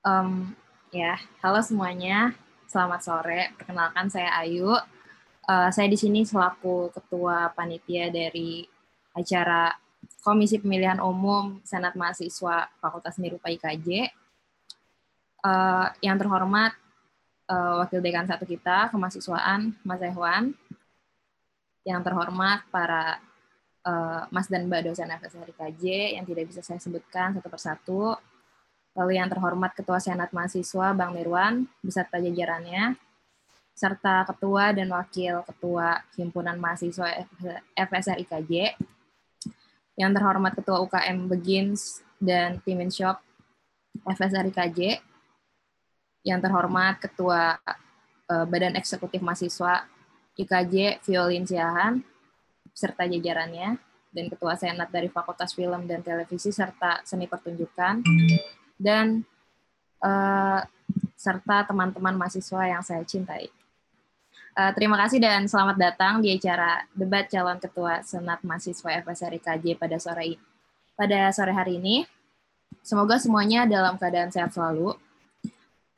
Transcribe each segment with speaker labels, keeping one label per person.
Speaker 1: Um, ya, halo semuanya. Selamat sore. Perkenalkan saya Ayu. Uh, saya di sini selaku ketua panitia dari acara Komisi Pemilihan Umum Senat Mahasiswa Fakultas Seni Rupa IKJ. Uh, yang terhormat uh, Wakil Dekan satu kita, kemahasiswaan Mas Ehwan. Yang terhormat para uh, Mas dan Mbak dosen FSR IKJ yang tidak bisa saya sebutkan satu persatu lalu yang terhormat Ketua Senat Mahasiswa Bang Nirwan beserta jajarannya, serta Ketua dan Wakil Ketua Himpunan Mahasiswa FSR IKJ, yang terhormat Ketua UKM Begins dan Pimin Shop FSR IKJ, yang terhormat Ketua uh, Badan Eksekutif Mahasiswa IKJ Violin Siahan, serta jajarannya, dan Ketua Senat dari Fakultas Film dan Televisi serta Seni Pertunjukan, dan uh, serta teman-teman mahasiswa yang saya cintai. Uh, terima kasih dan selamat datang di acara debat calon ketua Senat Mahasiswa FSRI KJ pada sore pada sore hari ini. Semoga semuanya dalam keadaan sehat selalu.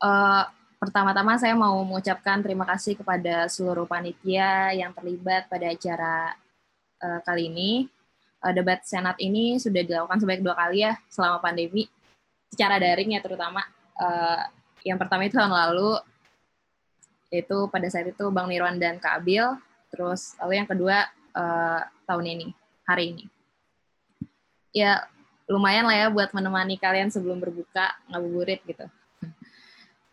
Speaker 1: Uh, pertama-tama saya mau mengucapkan terima kasih kepada seluruh panitia yang terlibat pada acara uh, kali ini. Uh, debat Senat ini sudah dilakukan sebanyak dua kali ya selama pandemi secara daring ya terutama uh, yang pertama itu tahun lalu itu pada saat itu Bang Nirwan dan Kak Abil terus lalu yang kedua uh, tahun ini hari ini. Ya lumayan lah ya buat menemani kalian sebelum berbuka ngabuburit gitu.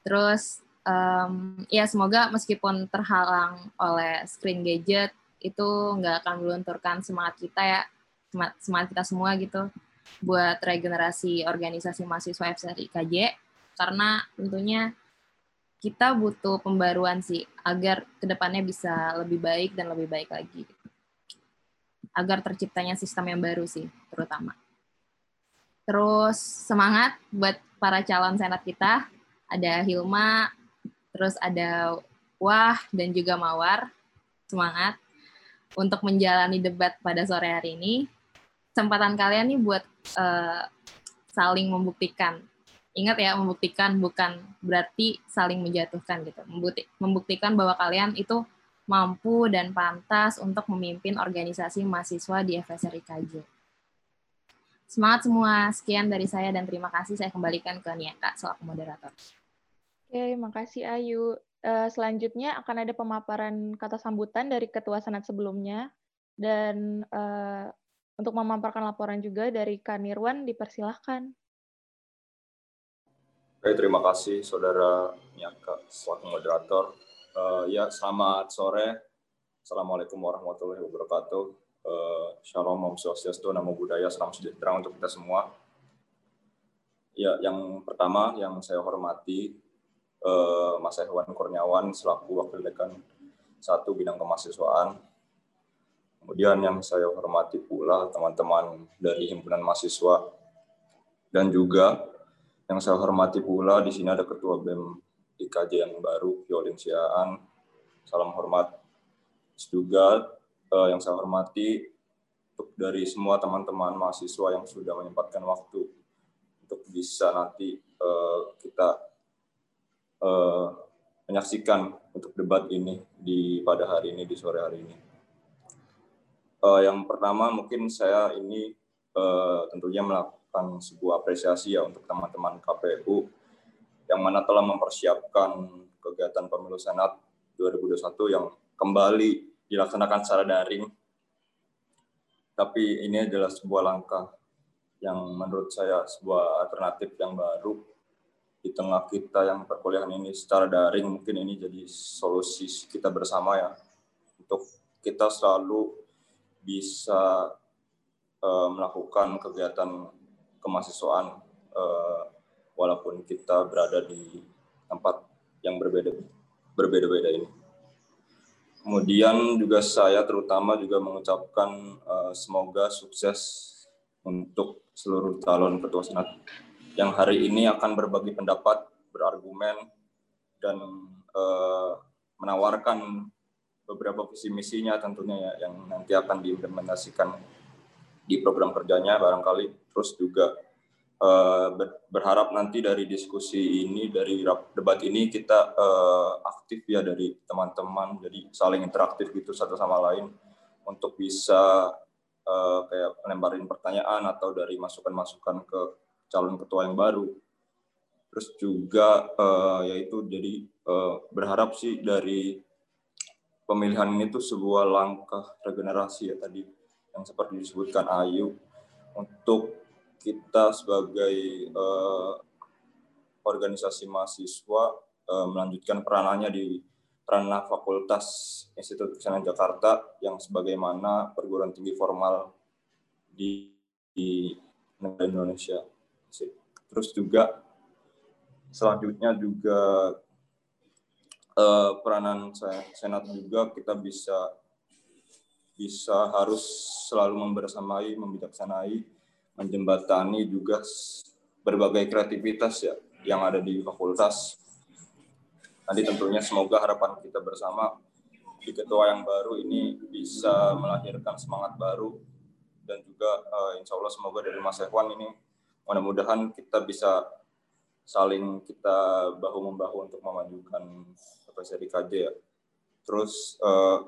Speaker 1: Terus um, ya semoga meskipun terhalang oleh screen gadget itu nggak akan melunturkan semangat kita ya semangat kita semua gitu buat regenerasi organisasi mahasiswa FSRI KJ karena tentunya kita butuh pembaruan sih agar ke depannya bisa lebih baik dan lebih baik lagi. Agar terciptanya sistem yang baru sih terutama. Terus semangat buat para calon senat kita. Ada Hilma terus ada Wah dan juga Mawar. Semangat untuk menjalani debat pada sore hari ini kesempatan kalian nih buat uh, saling membuktikan. Ingat ya, membuktikan bukan berarti saling menjatuhkan gitu. Membuktikan bahwa kalian itu mampu dan pantas untuk memimpin organisasi mahasiswa di FSR IKJ. Semangat semua. Sekian dari saya dan terima kasih. Saya kembalikan ke Niaka selaku moderator.
Speaker 2: Oke, makasih Ayu. Uh, selanjutnya akan ada pemaparan kata sambutan dari Ketua Senat sebelumnya. Dan uh, untuk memaparkan laporan juga dari Kanirwan, dipersilahkan.
Speaker 3: Oke, terima kasih Saudara Miaka selaku moderator. Uh, ya, selamat sore. Assalamualaikum warahmatullahi wabarakatuh. Uh, Shalom, Om Swastiastu, Namo Buddhaya, Salam Sejahtera untuk kita semua. Ya, yang pertama yang saya hormati uh, Mas Hewan Kurniawan selaku Wakil Dekan satu bidang kemahasiswaan Kemudian yang saya hormati pula teman-teman dari himpunan mahasiswa dan juga yang saya hormati pula di sini ada ketua BEM IKJ yang baru Violin Siaan. Salam hormat. Juga eh, yang saya hormati untuk dari semua teman-teman mahasiswa yang sudah menyempatkan waktu untuk bisa nanti eh, kita eh, menyaksikan untuk debat ini di pada hari ini di sore hari ini. Uh, yang pertama mungkin saya ini uh, tentunya melakukan sebuah apresiasi ya untuk teman-teman KPU yang mana telah mempersiapkan kegiatan pemilu senat 2021 yang kembali dilaksanakan secara daring. Tapi ini adalah sebuah langkah yang menurut saya sebuah alternatif yang baru di tengah kita yang perkuliahan ini secara daring mungkin ini jadi solusi kita bersama ya untuk kita selalu bisa uh, melakukan kegiatan kemahasiswaan uh, walaupun kita berada di tempat yang berbeda berbeda-beda ini. Kemudian juga saya terutama juga mengucapkan uh, semoga sukses untuk seluruh calon ketua senat yang hari ini akan berbagi pendapat, berargumen, dan uh, menawarkan beberapa visi misinya tentunya ya yang nanti akan diimplementasikan di program kerjanya barangkali terus juga uh, berharap nanti dari diskusi ini, dari debat ini kita uh, aktif ya dari teman-teman, jadi saling interaktif gitu satu sama lain untuk bisa uh, kayak melembarin pertanyaan atau dari masukan-masukan ke calon ketua yang baru. Terus juga uh, yaitu jadi uh, berharap sih dari pemilihan ini tuh sebuah langkah regenerasi ya tadi yang seperti disebutkan Ayu untuk kita sebagai uh, organisasi mahasiswa uh, melanjutkan peranannya di ranah Fakultas Institut Kesehatan Jakarta yang sebagaimana perguruan tinggi formal di, di negara Indonesia. Terus juga selanjutnya juga uh, peranan senat juga kita bisa bisa harus selalu membersamai, membijaksanai, menjembatani juga berbagai kreativitas ya yang ada di fakultas. Nanti tentunya semoga harapan kita bersama di ketua yang baru ini bisa melahirkan semangat baru dan juga uh, insya Allah semoga dari Mas Ewan ini mudah-mudahan kita bisa saling kita bahu membahu untuk memajukan di KJ ya. Terus uh,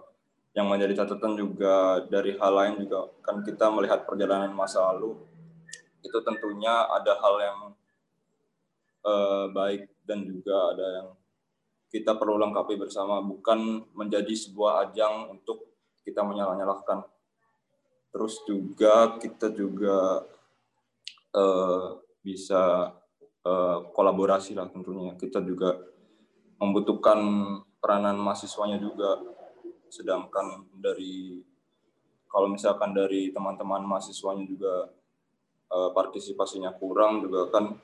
Speaker 3: yang menjadi catatan juga dari hal lain juga kan kita melihat perjalanan masa lalu itu tentunya ada hal yang uh, baik dan juga ada yang kita perlu lengkapi bersama bukan menjadi sebuah ajang untuk kita menyalah-nyalahkan. Terus juga kita juga uh, bisa uh, kolaborasi lah tentunya. Kita juga membutuhkan peranan mahasiswanya juga. Sedangkan dari kalau misalkan dari teman-teman mahasiswanya juga uh, partisipasinya kurang juga kan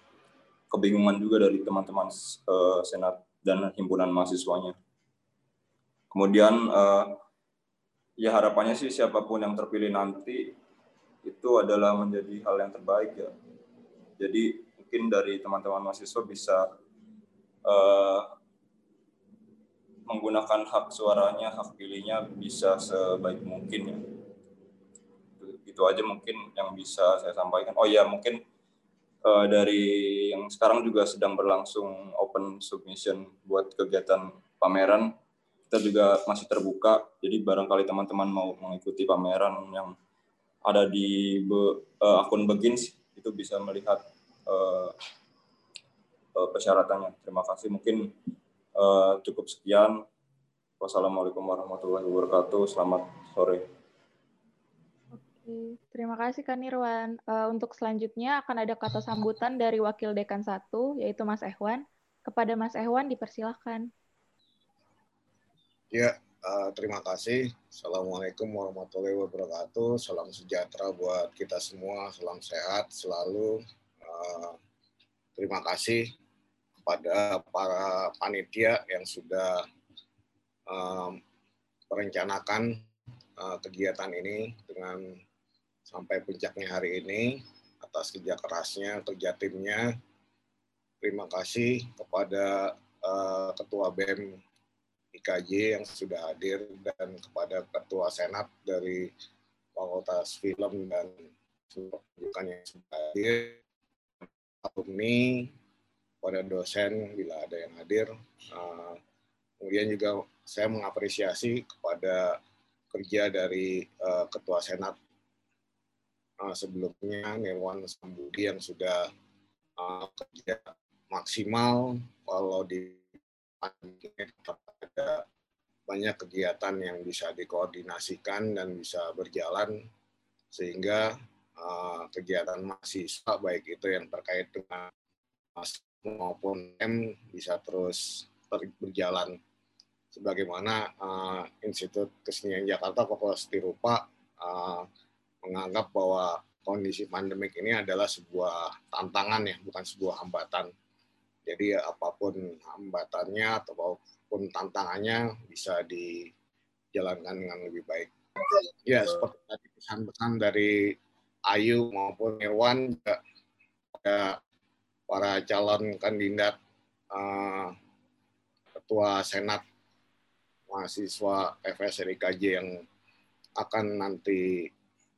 Speaker 3: kebingungan juga dari teman-teman uh, senat dan himpunan mahasiswanya. Kemudian uh, ya harapannya sih siapa pun yang terpilih nanti itu adalah menjadi hal yang terbaik ya. Jadi mungkin dari teman-teman mahasiswa bisa uh, menggunakan hak suaranya, hak pilihnya bisa sebaik mungkin ya. Itu aja mungkin yang bisa saya sampaikan. Oh ya mungkin uh, dari yang sekarang juga sedang berlangsung open submission buat kegiatan pameran kita juga masih terbuka. Jadi barangkali teman-teman mau mengikuti pameran yang ada di be, uh, akun Begins itu bisa melihat uh, uh, persyaratannya. Terima kasih. Mungkin uh, cukup sekian. Wassalamualaikum warahmatullahi wabarakatuh. Selamat sore.
Speaker 2: Oke, terima kasih Kak Nirwan. Uh, untuk selanjutnya akan ada kata sambutan dari Wakil Dekan 1, yaitu Mas Ehwan. Kepada Mas Ehwan, dipersilahkan.
Speaker 4: Ya, uh, terima kasih. Assalamualaikum warahmatullahi wabarakatuh. Salam sejahtera buat kita semua. Salam sehat selalu. Eh, terima kasih kepada para panitia yang sudah um, merencanakan uh, kegiatan ini dengan sampai puncaknya hari ini atas kerja kerasnya kerja timnya. Terima kasih kepada uh, Ketua BEM IKJ yang sudah hadir dan kepada Ketua Senat dari Fakultas Film dan Pendidikan yang sudah hadir alumni, pada dosen bila ada yang hadir. Uh, kemudian juga saya mengapresiasi kepada kerja dari uh, Ketua Senat uh, sebelumnya, Nirwan Sambudi yang sudah uh, kerja maksimal kalau di ada banyak kegiatan yang bisa dikoordinasikan dan bisa berjalan sehingga uh, kegiatan mahasiswa baik itu yang terkait dengan maupun M bisa terus berjalan. Sebagaimana uh, Institut Kesenian Jakarta Fakultas Tirupa uh, menganggap bahwa kondisi pandemik ini adalah sebuah tantangan ya bukan sebuah hambatan. Jadi apa pun hambatannya ataupun tantangannya bisa dijalankan dengan lebih baik. Ya seperti tadi pesan-pesan dari Ayu maupun Irwan juga ada para calon kandidat uh, ketua senat mahasiswa FSRIKJ yang akan nanti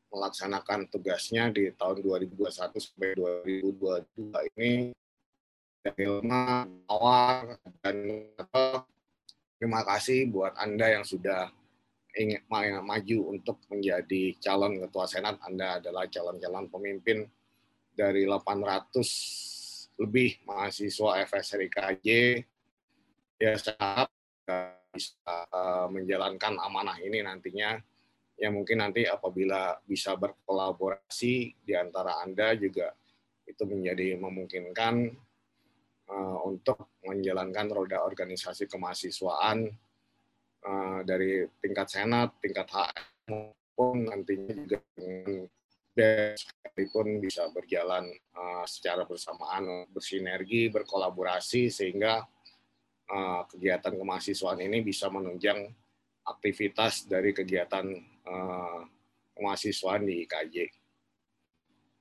Speaker 4: melaksanakan tugasnya di tahun 2021 sampai 2022 ini. Dari awal dan terima kasih buat Anda yang sudah ingin maju untuk menjadi calon ketua senat. Anda adalah calon-calon pemimpin dari 800 lebih mahasiswa FSRIKJ ya saya bisa uh, menjalankan amanah ini nantinya. Ya mungkin nanti apabila bisa berkolaborasi di antara Anda juga itu menjadi memungkinkan uh, untuk menjalankan roda organisasi kemahasiswaan uh, dari tingkat senat, tingkat HM maupun nantinya juga pun bisa berjalan uh, secara bersamaan, bersinergi, berkolaborasi sehingga uh, kegiatan kemahasiswaan ini bisa menunjang aktivitas dari kegiatan uh, kemahasiswaan di IKJ.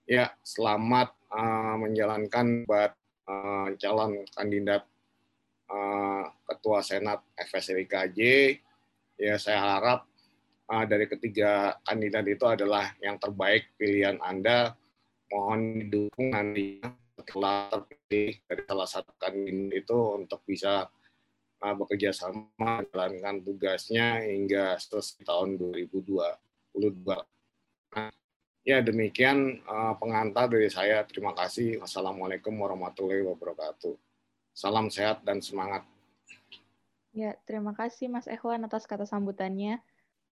Speaker 4: Ya, selamat uh, menjalankan buat uh, calon kandidat uh, Ketua Senat FSRI IKJ. Ya, saya harap dari ketiga kandidat itu adalah yang terbaik pilihan Anda. Mohon didukung nanti setelah terpilih dari salah satu kandidat itu untuk bisa uh, bekerja sama menjalankan tugasnya hingga selesai tahun 2022. Nah, ya demikian uh, pengantar dari saya. Terima kasih. Wassalamualaikum warahmatullahi wabarakatuh. Salam sehat dan semangat.
Speaker 2: Ya, terima kasih Mas Ehwan atas kata sambutannya.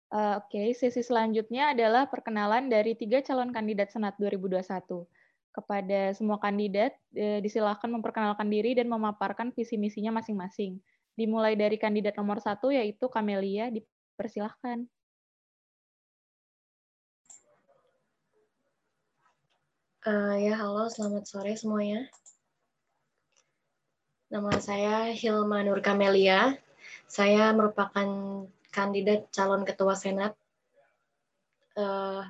Speaker 2: Uh, Oke, okay. sesi selanjutnya adalah perkenalan dari tiga calon kandidat Senat 2021. Kepada semua kandidat, eh, disilahkan memperkenalkan diri dan memaparkan visi misinya masing-masing. Dimulai dari kandidat nomor satu, yaitu Kamelia. Dipersilahkan.
Speaker 5: Uh, ya, halo, selamat sore semuanya. Nama saya Hilma Nur Kamelia. Saya merupakan kandidat calon ketua Senat. Uh,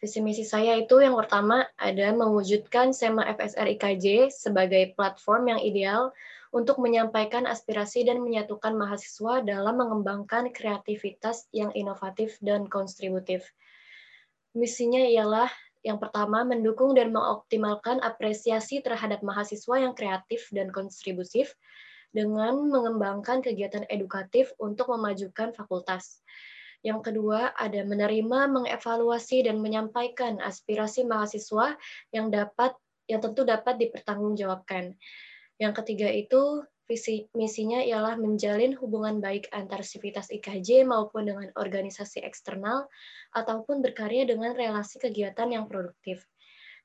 Speaker 5: visi misi saya itu yang pertama ada mewujudkan SEMA FSR IKJ sebagai platform yang ideal untuk menyampaikan aspirasi dan menyatukan mahasiswa dalam mengembangkan kreativitas yang inovatif dan kontributif. Misinya ialah yang pertama, mendukung dan mengoptimalkan apresiasi terhadap mahasiswa yang kreatif dan kontributif dengan mengembangkan kegiatan edukatif untuk memajukan fakultas. Yang kedua, ada menerima, mengevaluasi, dan menyampaikan aspirasi mahasiswa yang dapat yang tentu dapat dipertanggungjawabkan. Yang ketiga itu visi misinya ialah menjalin hubungan baik antar sivitas IKJ maupun dengan organisasi eksternal ataupun berkarya dengan relasi kegiatan yang produktif.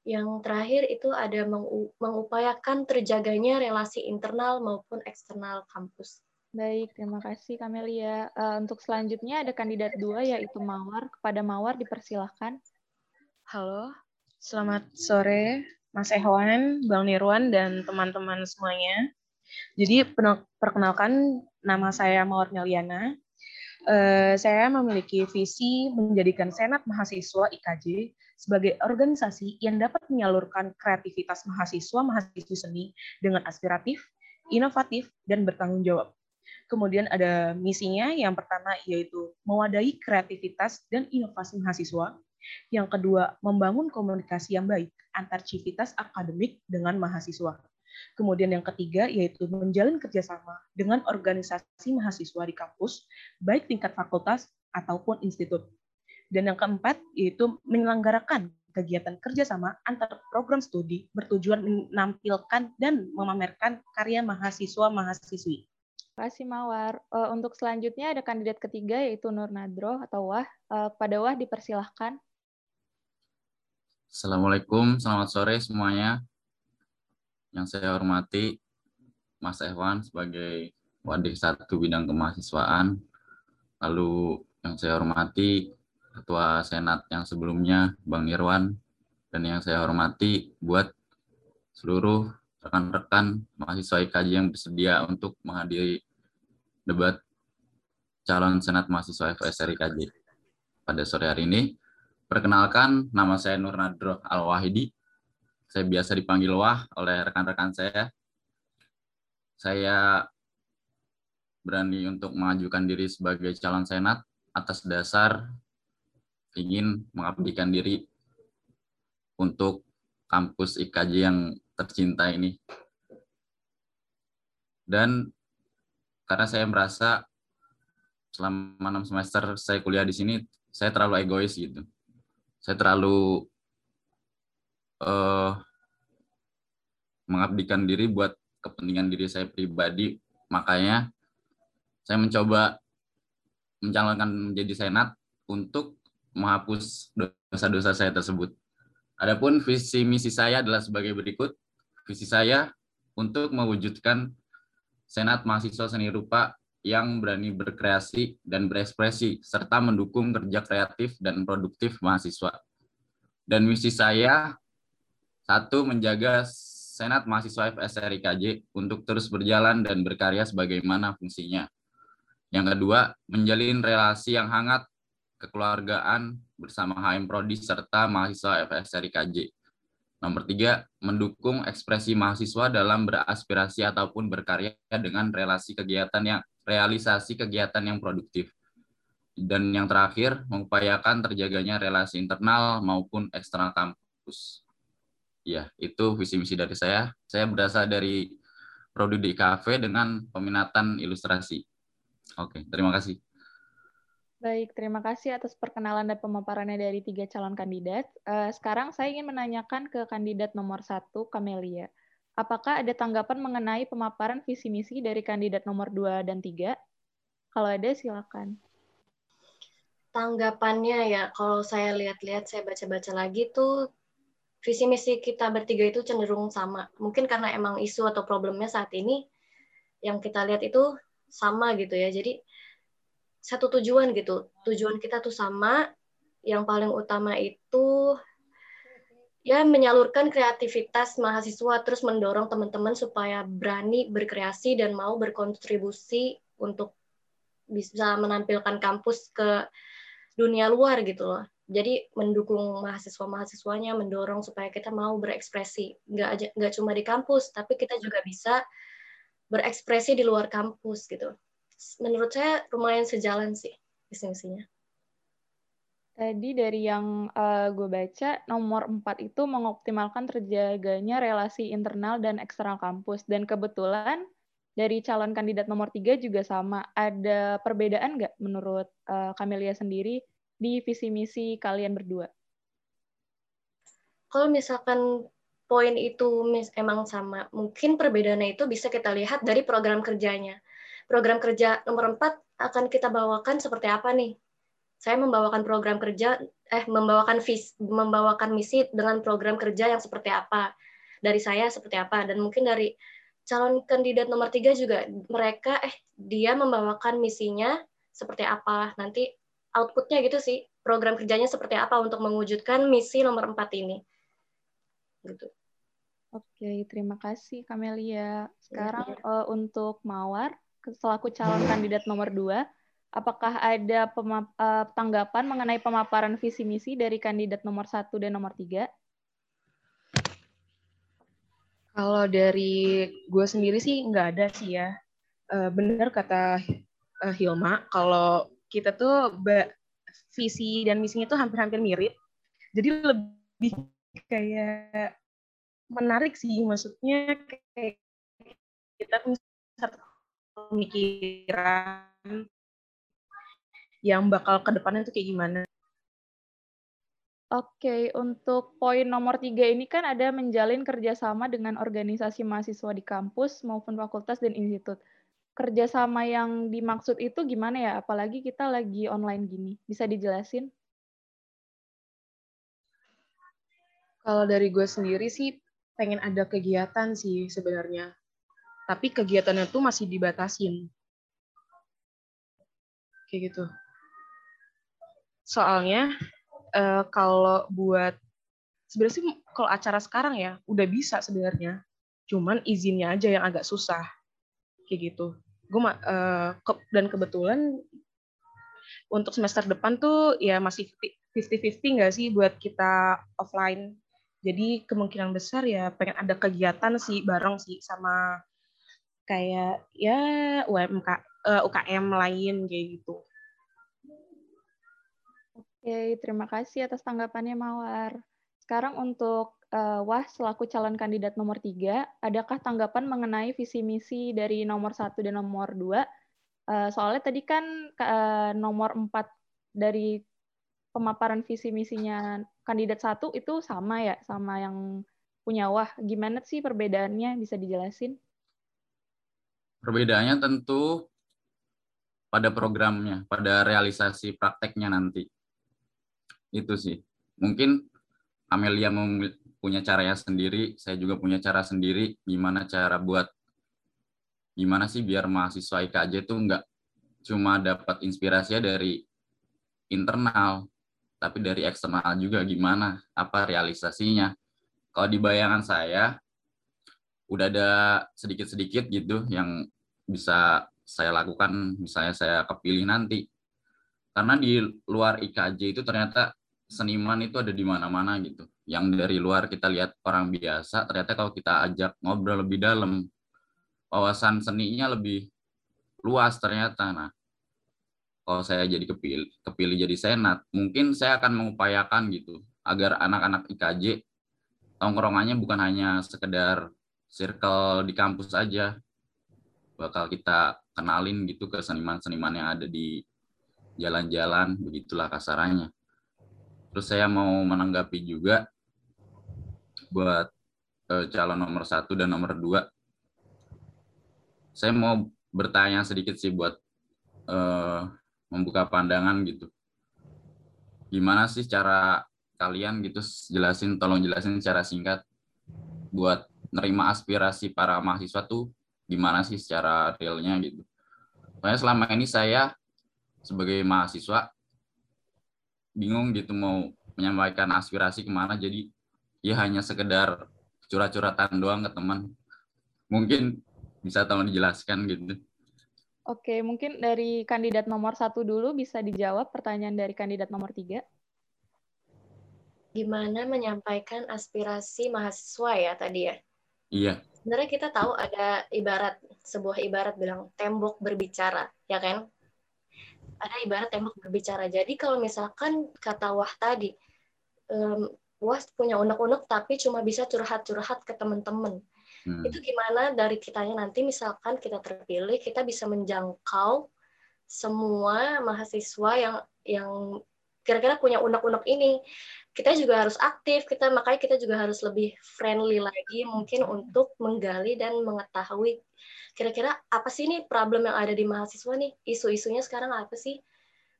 Speaker 5: Yang terakhir itu ada mengupayakan terjaganya relasi internal maupun eksternal kampus.
Speaker 2: Baik, terima kasih Kamelia. Uh, untuk selanjutnya ada kandidat dua yaitu Mawar. Kepada Mawar dipersilahkan.
Speaker 6: Halo, selamat sore Mas Ehwan, Bang Nirwan, dan teman-teman semuanya. Jadi perkenalkan nama saya Mawar Meliana. Uh, saya memiliki visi menjadikan Senat Mahasiswa IKJ sebagai organisasi yang dapat menyalurkan kreativitas mahasiswa-mahasiswi seni dengan aspiratif, inovatif, dan bertanggung jawab. Kemudian ada misinya yang pertama yaitu mewadahi kreativitas dan inovasi mahasiswa. Yang kedua, membangun komunikasi yang baik antar civitas akademik dengan mahasiswa. Kemudian yang ketiga yaitu menjalin kerjasama dengan organisasi mahasiswa di kampus, baik tingkat fakultas ataupun institut. Dan yang keempat yaitu menyelenggarakan kegiatan kerjasama antar program studi bertujuan menampilkan dan memamerkan karya mahasiswa-mahasiswi.
Speaker 2: Terima kasih Mawar. Uh, untuk selanjutnya ada kandidat ketiga yaitu Nur Nadro atau Wah. Uh, pada Wah dipersilahkan.
Speaker 7: Assalamualaikum, selamat sore semuanya. Yang saya hormati Mas Ewan sebagai Wadik satu bidang kemahasiswaan. Lalu yang saya hormati Ketua Senat yang sebelumnya Bang Irwan dan yang saya hormati buat seluruh rekan-rekan mahasiswa IKJ yang bersedia untuk menghadiri debat calon Senat Mahasiswa FSR IKJ pada sore hari ini. Perkenalkan, nama saya Nur Nadro Al-Wahidi. Saya biasa dipanggil Wah oleh rekan-rekan saya. Saya berani untuk mengajukan diri sebagai calon senat atas dasar ingin mengabdikan diri untuk kampus IKJ yang tercinta ini. Dan karena saya merasa selama enam semester saya kuliah di sini, saya terlalu egois gitu. Saya terlalu uh, mengabdikan diri buat kepentingan diri saya pribadi. Makanya saya mencoba mencalonkan menjadi senat untuk menghapus dosa-dosa saya tersebut. Adapun visi misi saya adalah sebagai berikut. Visi saya untuk mewujudkan Senat Mahasiswa Seni Rupa yang berani berkreasi dan berekspresi, serta mendukung kerja kreatif dan produktif mahasiswa. Dan misi saya, satu, menjaga Senat Mahasiswa FSR IKJ untuk terus berjalan dan berkarya sebagaimana fungsinya. Yang kedua, menjalin relasi yang hangat kekeluargaan bersama HM Prodi serta mahasiswa FSR IKJ Nomor tiga, mendukung ekspresi mahasiswa dalam beraspirasi ataupun berkarya dengan relasi kegiatan yang realisasi kegiatan yang produktif. Dan yang terakhir, mengupayakan terjaganya relasi internal maupun eksternal kampus. Ya, itu visi misi dari saya. Saya berasal dari Prodi di Cafe dengan peminatan ilustrasi. Oke, terima kasih.
Speaker 2: Baik, terima kasih atas perkenalan dan pemaparannya dari tiga calon kandidat. Uh, sekarang saya ingin menanyakan ke kandidat nomor satu, Kamelia. Apakah ada tanggapan mengenai pemaparan visi misi dari kandidat nomor dua dan tiga? Kalau ada, silakan.
Speaker 5: Tanggapannya ya, kalau saya lihat-lihat, saya baca-baca lagi tuh visi misi kita bertiga itu cenderung sama. Mungkin karena emang isu atau problemnya saat ini yang kita lihat itu sama gitu ya. Jadi satu tujuan gitu. Tujuan kita tuh sama. Yang paling utama itu ya menyalurkan kreativitas mahasiswa terus mendorong teman-teman supaya berani berkreasi dan mau berkontribusi untuk bisa menampilkan kampus ke dunia luar gitu loh. Jadi mendukung mahasiswa-mahasiswanya, mendorong supaya kita mau berekspresi. Nggak, aja, nggak cuma di kampus, tapi kita juga bisa berekspresi di luar kampus gitu menurut saya lumayan sejalan sih visi
Speaker 2: Tadi dari yang uh, gue baca, nomor 4 itu mengoptimalkan terjaganya relasi internal dan eksternal kampus. Dan kebetulan dari calon kandidat nomor 3 juga sama. Ada perbedaan nggak menurut uh, Camelia sendiri di visi misi kalian berdua?
Speaker 5: Kalau misalkan poin itu emang sama, mungkin perbedaannya itu bisa kita lihat dari program kerjanya program kerja nomor 4 akan kita bawakan seperti apa nih? Saya membawakan program kerja eh membawakan vis membawakan misi dengan program kerja yang seperti apa? Dari saya seperti apa dan mungkin dari calon kandidat nomor tiga juga mereka eh dia membawakan misinya seperti apa nanti outputnya gitu sih program kerjanya seperti apa untuk mewujudkan misi nomor empat ini gitu.
Speaker 2: Oke, terima kasih Kamelia. Sekarang ya, ya. Uh, untuk Mawar, selaku calon kandidat nomor dua, apakah ada uh, tanggapan mengenai pemaparan visi misi dari kandidat nomor satu dan nomor tiga?
Speaker 6: Kalau dari gue sendiri sih nggak ada sih ya. Uh, bener kata uh, Hilma, kalau kita tuh visi dan misinya tuh hampir-hampir mirip. Jadi lebih kayak menarik sih, maksudnya kayak kita punya satu pemikiran yang bakal ke depannya itu kayak gimana?
Speaker 2: Oke, untuk poin nomor tiga ini kan ada menjalin kerjasama dengan organisasi mahasiswa di kampus maupun fakultas dan institut. Kerjasama yang dimaksud itu gimana ya? Apalagi kita lagi online gini. Bisa dijelasin?
Speaker 6: Kalau dari gue sendiri sih pengen ada kegiatan sih sebenarnya tapi kegiatannya tuh masih dibatasin. Kayak gitu. Soalnya uh, kalau buat sebenarnya sih kalau acara sekarang ya udah bisa sebenarnya. Cuman izinnya aja yang agak susah. Kayak gitu. Gue uh, ke, dan kebetulan untuk semester depan tuh ya masih 50-50 nggak sih buat kita offline. Jadi kemungkinan besar ya pengen ada kegiatan sih bareng sih sama kayak ya UMK uh, eh, UKM lain kayak gitu.
Speaker 2: Oke, terima kasih atas tanggapannya Mawar. Sekarang untuk uh, Wah selaku calon kandidat nomor tiga, adakah tanggapan mengenai visi misi dari nomor satu dan nomor dua? Uh, soalnya tadi kan uh, nomor empat dari pemaparan visi misinya kandidat satu itu sama ya, sama yang punya Wah. Gimana sih perbedaannya? Bisa dijelasin?
Speaker 7: Perbedaannya tentu pada programnya, pada realisasi prakteknya nanti. Itu sih. Mungkin Amelia punya caranya sendiri, saya juga punya cara sendiri gimana cara buat gimana sih biar mahasiswa IKJ itu enggak cuma dapat inspirasinya dari internal, tapi dari eksternal juga gimana, apa realisasinya. Kalau di bayangan saya, udah ada sedikit-sedikit gitu yang bisa saya lakukan misalnya saya kepilih nanti. Karena di luar IKJ itu ternyata seniman itu ada di mana-mana gitu. Yang dari luar kita lihat orang biasa, ternyata kalau kita ajak ngobrol lebih dalam, wawasan seninya lebih luas ternyata. Nah, kalau saya jadi kepilih, kepilih jadi senat, mungkin saya akan mengupayakan gitu agar anak-anak IKJ tongkrongannya bukan hanya sekedar circle di kampus aja, bakal kita kenalin gitu ke seniman-seniman yang ada di jalan-jalan, begitulah kasarannya. Terus saya mau menanggapi juga buat eh, calon nomor satu dan nomor dua. Saya mau bertanya sedikit sih buat eh, membuka pandangan gitu. Gimana sih cara kalian gitu jelasin, tolong jelasin secara singkat buat nerima aspirasi para mahasiswa tuh gimana sih secara realnya gitu. Soalnya selama ini saya sebagai mahasiswa bingung gitu mau menyampaikan aspirasi ke mana jadi ya hanya sekedar curhat-curhatan doang ke teman. Mungkin bisa tolong dijelaskan gitu.
Speaker 2: Oke, mungkin dari kandidat nomor satu dulu bisa dijawab pertanyaan dari kandidat nomor tiga.
Speaker 5: Gimana menyampaikan aspirasi mahasiswa ya tadi ya?
Speaker 7: Iya
Speaker 5: sebenarnya kita tahu ada ibarat sebuah ibarat bilang tembok berbicara, ya kan? Ada ibarat tembok berbicara. Jadi kalau misalkan kata Wah tadi, um, Wah punya unek-unek tapi cuma bisa curhat-curhat ke teman-teman. Hmm. Itu gimana dari kitanya nanti misalkan kita terpilih, kita bisa menjangkau semua mahasiswa yang yang kira-kira punya unek-unek ini. Kita juga harus aktif kita makanya kita juga harus lebih friendly lagi mungkin untuk menggali dan mengetahui kira-kira apa sih nih problem yang ada di mahasiswa nih? Isu-isunya sekarang apa sih?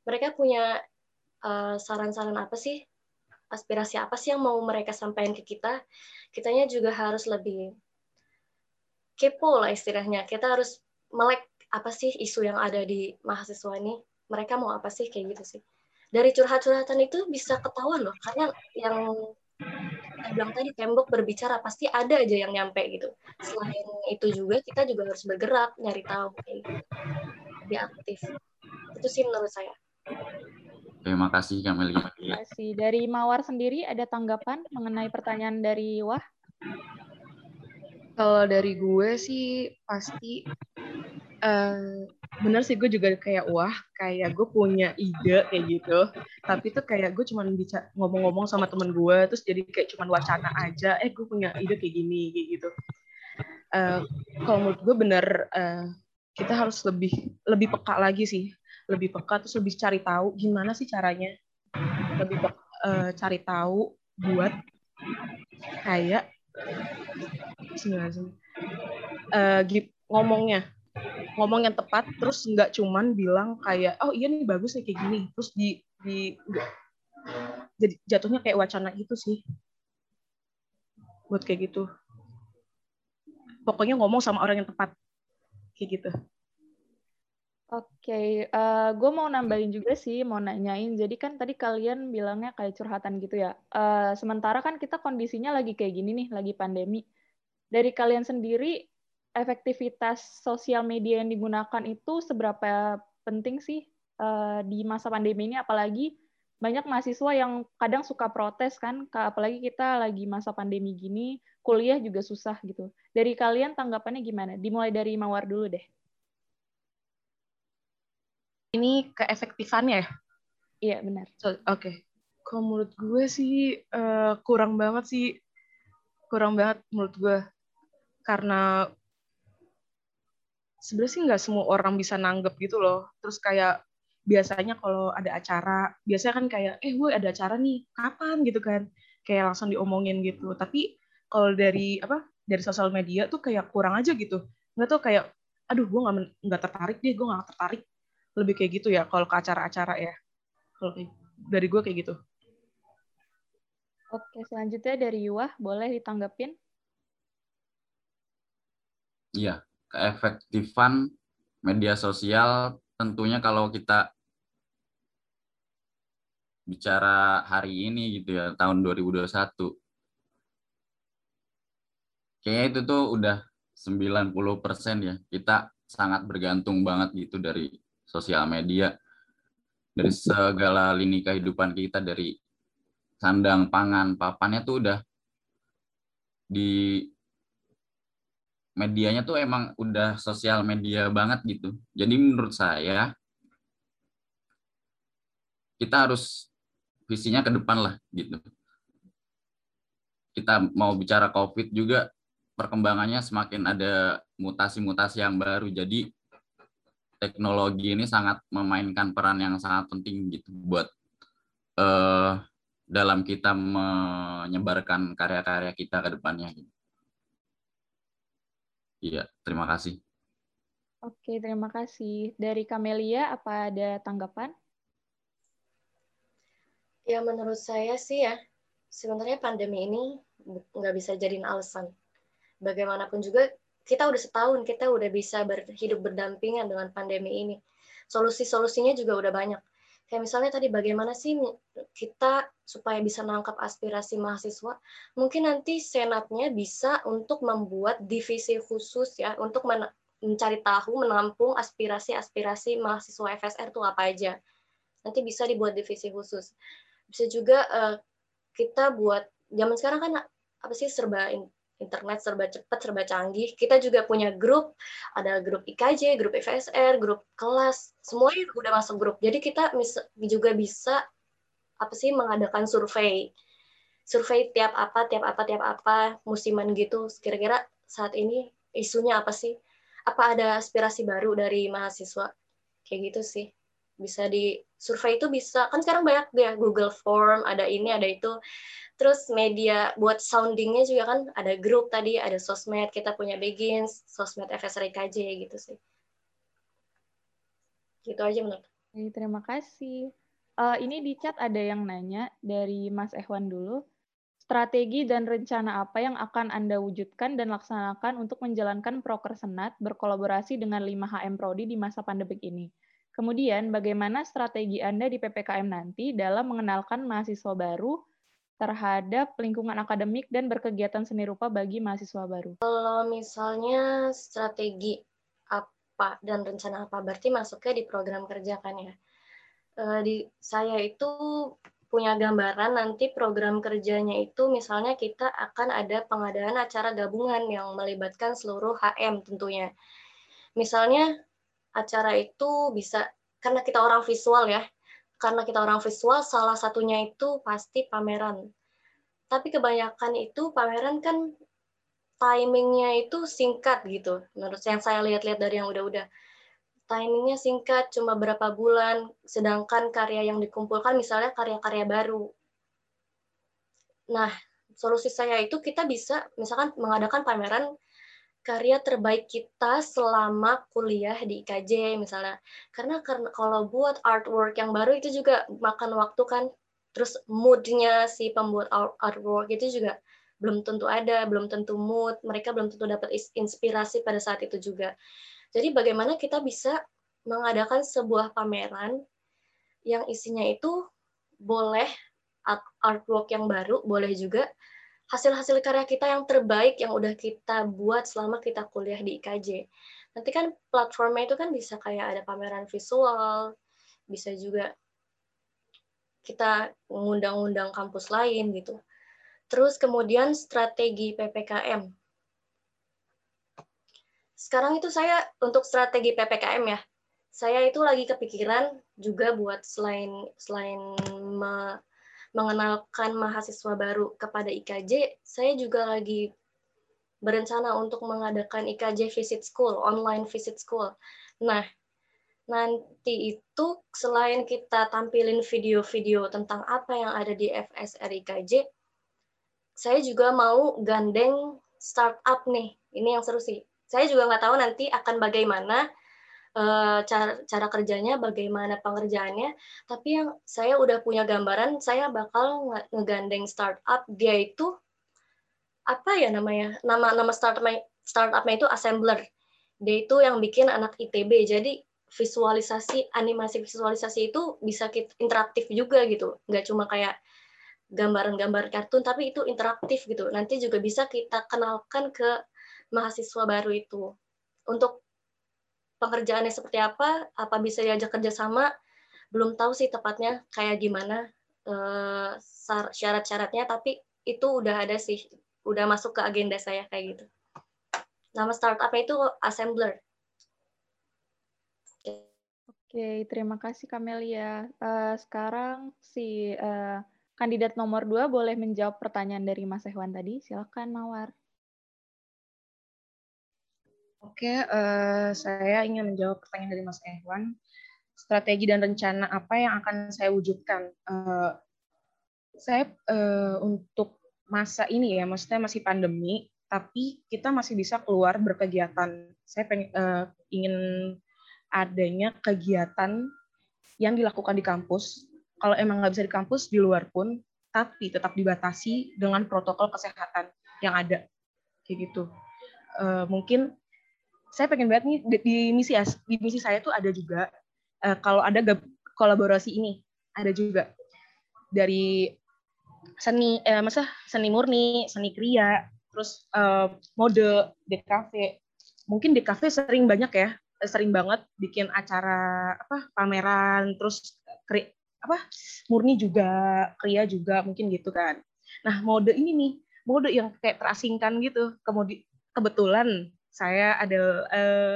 Speaker 5: Mereka punya eh, saran-saran apa sih? Aspirasi apa sih yang mau mereka sampaikan ke kita? Kitanya juga harus lebih kepo lah istilahnya. Kita harus melek apa sih isu yang ada di mahasiswa ini? Mereka mau apa sih? Kayak gitu sih dari curhat-curhatan itu bisa ketahuan loh karena yang saya bilang tadi tembok berbicara pasti ada aja yang nyampe gitu. Selain itu juga kita juga harus bergerak nyari tahu kayak gitu. lebih aktif. Itu sih menurut saya.
Speaker 7: Terima kasih Kamelia
Speaker 2: terima kasih. Dari Mawar sendiri ada tanggapan mengenai pertanyaan dari Wah?
Speaker 6: Kalau dari gue sih pasti uh, bener sih gue juga kayak wah kayak gue punya ide kayak gitu. Tapi tuh kayak gue cuman bisa ngomong-ngomong sama temen gue terus jadi kayak cuman wacana aja eh gue punya ide kayak gini kayak gitu. Uh, kalau menurut gue bener uh, kita harus lebih lebih peka lagi sih. Lebih peka terus lebih cari tahu gimana sih caranya. Lebih peka, uh, cari tahu buat kayak uh, ngomongnya ngomong yang tepat terus nggak cuman bilang kayak oh iya nih bagus nih kayak gini terus di di jadi jatuhnya kayak wacana gitu sih buat kayak gitu pokoknya ngomong sama orang yang tepat kayak gitu
Speaker 2: Oke, okay. uh, eh, gue mau nambahin juga sih, mau nanyain. Jadi kan tadi kalian bilangnya kayak curhatan gitu ya. Uh, sementara kan kita kondisinya lagi kayak gini nih, lagi pandemi. Dari kalian sendiri, efektivitas sosial media yang digunakan itu seberapa penting sih uh, di masa pandemi ini? Apalagi banyak mahasiswa yang kadang suka protes kan apalagi kita lagi masa pandemi gini kuliah juga susah gitu. Dari kalian tanggapannya gimana? Dimulai dari mawar dulu deh.
Speaker 6: Ini keefektifannya ya?
Speaker 2: Iya benar.
Speaker 6: So, Oke, okay. kalau menurut gue sih uh, kurang banget sih, kurang banget menurut gue. Karena sebenarnya sih nggak semua orang bisa nanggep gitu loh. Terus kayak biasanya kalau ada acara, biasanya kan kayak, eh gue ada acara nih, kapan gitu kan? Kayak langsung diomongin gitu. Tapi kalau dari apa dari sosial media tuh kayak kurang aja gitu. Nggak tuh kayak, aduh gue nggak nggak tertarik deh, gue nggak tertarik. Lebih kayak gitu ya kalau ke acara-acara ya. Kalau dari gue kayak gitu.
Speaker 2: Oke, selanjutnya dari Yuah, boleh ditanggapin?
Speaker 7: Iya, keefektifan media sosial tentunya kalau kita bicara hari ini gitu ya, tahun 2021. Kayaknya itu tuh udah 90% ya. Kita sangat bergantung banget gitu dari sosial media. Dari segala lini kehidupan kita dari sandang pangan papannya tuh udah di medianya tuh emang udah sosial media banget gitu. Jadi menurut saya kita harus visinya ke depan lah gitu. Kita mau bicara COVID juga perkembangannya semakin ada mutasi-mutasi yang baru. Jadi teknologi ini sangat memainkan peran yang sangat penting gitu buat uh, dalam kita menyebarkan karya-karya kita ke depannya. Gitu. Iya, terima kasih.
Speaker 2: Oke, terima kasih. Dari Kamelia, apa ada tanggapan?
Speaker 5: Ya, menurut saya sih ya, sebenarnya pandemi ini nggak bisa jadiin alasan. Bagaimanapun juga, kita udah setahun, kita udah bisa berhidup berdampingan dengan pandemi ini. Solusi-solusinya juga udah banyak kayak misalnya tadi bagaimana sih kita supaya bisa nangkap aspirasi mahasiswa? Mungkin nanti senatnya bisa untuk membuat divisi khusus ya untuk mencari tahu menampung aspirasi-aspirasi mahasiswa FSR itu apa aja. Nanti bisa dibuat divisi khusus. Bisa juga uh, kita buat zaman sekarang kan apa sih serba internet serba cepat, serba canggih. Kita juga punya grup, ada grup IKJ, grup FSR, grup kelas, semuanya udah masuk grup. Jadi kita juga bisa apa sih mengadakan survei. Survei tiap apa, tiap apa, tiap apa, musiman gitu. Kira-kira saat ini isunya apa sih? Apa ada aspirasi baru dari mahasiswa? Kayak gitu sih. Bisa di survei itu bisa, kan sekarang banyak ya Google Form, ada ini, ada itu Terus media buat soundingnya juga kan ada grup tadi, ada sosmed, kita punya Begins, sosmed FSR KJ gitu sih. Gitu aja menurut.
Speaker 2: Terima kasih. Uh, ini di chat ada yang nanya dari Mas Ehwan dulu. Strategi dan rencana apa yang akan Anda wujudkan dan laksanakan untuk menjalankan proker senat berkolaborasi dengan 5 HM Prodi di masa pandemik ini? Kemudian, bagaimana strategi Anda di PPKM nanti dalam mengenalkan mahasiswa baru terhadap lingkungan akademik dan berkegiatan seni rupa bagi mahasiswa baru?
Speaker 5: Kalau misalnya strategi apa dan rencana apa, berarti masuknya di program kerja kan ya. Eh, di saya itu punya gambaran nanti program kerjanya itu misalnya kita akan ada pengadaan acara gabungan yang melibatkan seluruh HM tentunya. Misalnya acara itu bisa karena kita orang visual ya, karena kita orang visual, salah satunya itu pasti pameran. Tapi kebanyakan itu pameran kan timingnya itu singkat gitu. Menurut yang saya lihat-lihat dari yang udah-udah. Timingnya singkat, cuma berapa bulan, sedangkan karya yang dikumpulkan misalnya karya-karya baru. Nah, solusi saya itu kita bisa misalkan mengadakan pameran karya terbaik kita selama kuliah di IKJ misalnya. Karena karena kalau buat artwork yang baru itu juga makan waktu kan. Terus moodnya si pembuat artwork itu juga belum tentu ada, belum tentu mood, mereka belum tentu dapat inspirasi pada saat itu juga. Jadi bagaimana kita bisa mengadakan sebuah pameran yang isinya itu boleh artwork yang baru, boleh juga hasil-hasil karya kita yang terbaik yang udah kita buat selama kita kuliah di IKJ. Nanti kan platformnya itu kan bisa kayak ada pameran visual, bisa juga kita mengundang-undang kampus lain gitu. Terus kemudian strategi PPKM. Sekarang itu saya untuk strategi PPKM ya, saya itu lagi kepikiran juga buat selain selain me, mengenalkan mahasiswa baru kepada IKJ, saya juga lagi berencana untuk mengadakan IKJ Visit School, online visit school. Nah, nanti itu selain kita tampilin video-video tentang apa yang ada di FSR IKJ, saya juga mau gandeng startup nih. Ini yang seru sih. Saya juga nggak tahu nanti akan bagaimana uh, cara cara kerjanya, bagaimana pengerjaannya. Tapi yang saya udah punya gambaran, saya bakal ngegandeng startup. Dia itu apa ya namanya? Nama nama startup startupnya itu assembler. Dia itu yang bikin anak ITB. Jadi visualisasi animasi visualisasi itu bisa kita interaktif juga gitu nggak cuma kayak gambaran-gambar kartun tapi itu interaktif gitu nanti juga bisa kita kenalkan ke mahasiswa baru itu untuk pengerjaannya seperti apa apa bisa diajak kerjasama belum tahu sih tepatnya kayak gimana uh, syarat-syaratnya tapi itu udah ada sih udah masuk ke agenda saya kayak gitu nama startupnya itu assembler
Speaker 2: Oke, terima kasih Kamelia. Uh, sekarang si uh, kandidat nomor dua boleh menjawab pertanyaan dari Mas Ehwan tadi. Silakan Mawar.
Speaker 6: Oke, uh, saya ingin menjawab pertanyaan dari Mas Ehwan. Strategi dan rencana apa yang akan saya wujudkan? Uh, saya uh, untuk masa ini ya, maksudnya masih pandemi, tapi kita masih bisa keluar berkegiatan. Saya pengen, uh, ingin adanya kegiatan yang dilakukan di kampus. Kalau emang nggak bisa di kampus, di luar pun, tapi tetap dibatasi dengan protokol kesehatan yang ada. Kayak gitu. Uh, mungkin saya pengen banget nih di, di misi di misi saya tuh ada juga uh, kalau ada kolaborasi ini ada juga dari seni eh, masa seni murni, seni kriya, terus uh, mode DKV. Mungkin DKV sering banyak ya sering banget bikin acara apa pameran terus kri, apa murni juga kria juga mungkin gitu kan nah mode ini nih mode yang kayak terasingkan gitu kemudian kebetulan saya ada uh,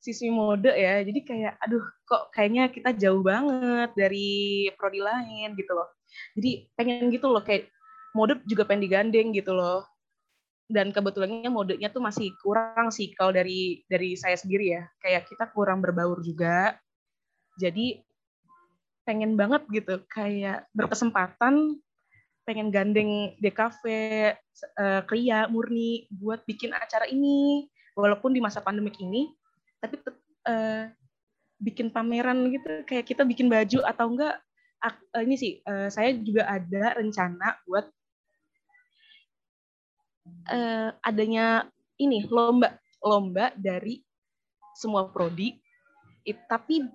Speaker 6: sisi mode ya. Jadi kayak aduh kok kayaknya kita jauh banget dari prodi lain gitu loh. Jadi pengen gitu loh kayak mode juga pengen digandeng gitu loh. Dan kebetulannya modenya tuh masih kurang sih kalau dari dari saya sendiri ya. Kayak kita kurang berbaur juga. Jadi pengen banget gitu kayak berkesempatan pengen gandeng DKV uh, eh, Kria Murni buat bikin acara ini walaupun di masa pandemik ini tapi uh, bikin pameran gitu kayak kita bikin baju atau enggak uh, ini sih uh, saya juga ada rencana buat uh, adanya ini lomba lomba dari semua prodi it, tapi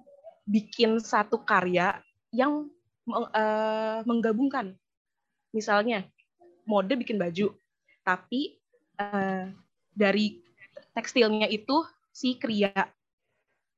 Speaker 6: bikin satu karya yang uh, menggabungkan. Misalnya mode bikin baju tapi uh, dari tekstilnya itu si kria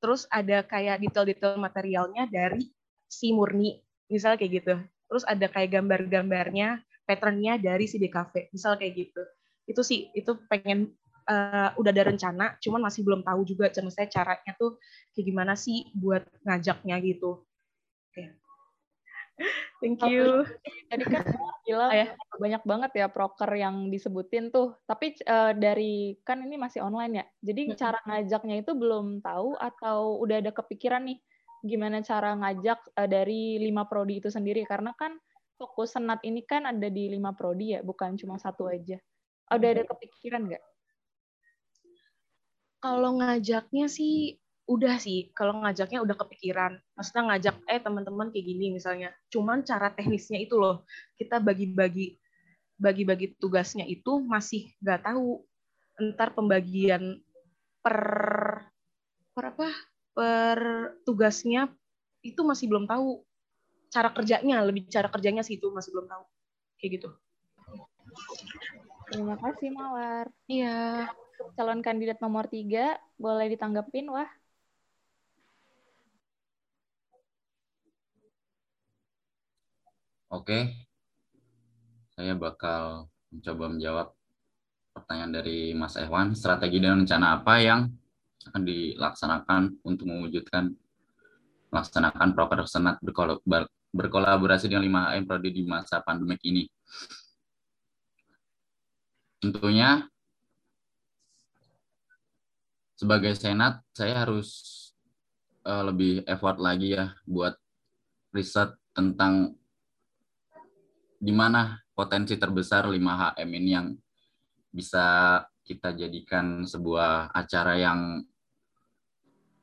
Speaker 6: terus ada kayak detail-detail materialnya dari si murni misal kayak gitu. Terus ada kayak gambar-gambarnya patternnya dari si DKV misal kayak gitu. Itu sih itu pengen uh, udah ada rencana cuman masih belum tahu juga saya caranya tuh kayak gimana sih buat ngajaknya gitu. Oke. Thank you.
Speaker 2: tadi kan bilang ya. banyak banget ya proker yang disebutin tuh. Tapi uh, dari kan ini masih online ya. Jadi cara ngajaknya itu belum tahu atau udah ada kepikiran nih gimana cara ngajak uh, dari lima prodi itu sendiri. Karena kan fokus senat ini kan ada di lima prodi ya bukan cuma satu aja. Udah ada kepikiran nggak?
Speaker 6: Kalau ngajaknya sih udah sih. Kalau ngajaknya udah kepikiran. Maksudnya ngajak eh teman-teman kayak gini misalnya. Cuman cara teknisnya itu loh. Kita bagi-bagi bagi-bagi tugasnya itu masih nggak tahu. Entar pembagian per per apa? Per tugasnya itu masih belum tahu. Cara kerjanya, lebih cara kerjanya sih itu masih belum tahu. Kayak gitu.
Speaker 2: Terima kasih Mawar.
Speaker 6: Iya.
Speaker 2: Calon kandidat nomor tiga, boleh ditanggapin, Wah?
Speaker 7: Oke. Saya bakal mencoba menjawab pertanyaan dari Mas Ehwan. Strategi dan rencana apa yang akan dilaksanakan untuk mewujudkan melaksanakan proker senat berkolaborasi dengan 5 HM Prodi di masa pandemik ini. Tentunya sebagai senat saya harus uh, lebih effort lagi ya buat riset tentang di mana potensi terbesar 5 HM ini yang bisa kita jadikan sebuah acara yang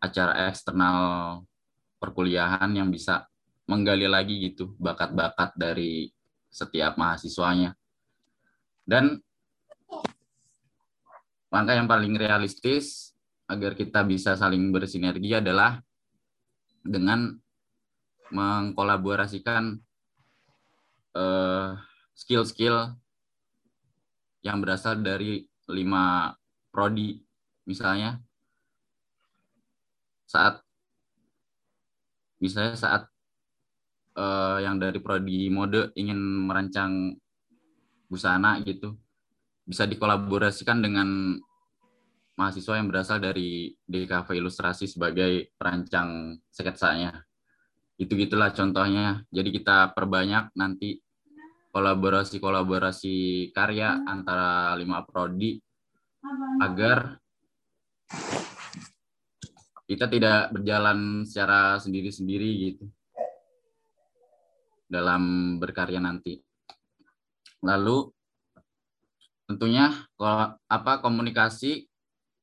Speaker 7: acara eksternal perkuliahan yang bisa menggali lagi gitu bakat-bakat dari setiap mahasiswanya. Dan langkah yang paling realistis agar kita bisa saling bersinergi adalah dengan mengkolaborasikan skill skill-skill yang berasal dari lima prodi misalnya saat misalnya saat uh, yang dari prodi mode ingin merancang busana gitu bisa dikolaborasikan dengan mahasiswa yang berasal dari DKV Ilustrasi sebagai perancang sketsanya. Itu gitulah contohnya. Jadi kita perbanyak nanti kolaborasi-kolaborasi karya antara lima prodi agar kita tidak berjalan secara sendiri-sendiri gitu dalam berkarya nanti. Lalu tentunya apa komunikasi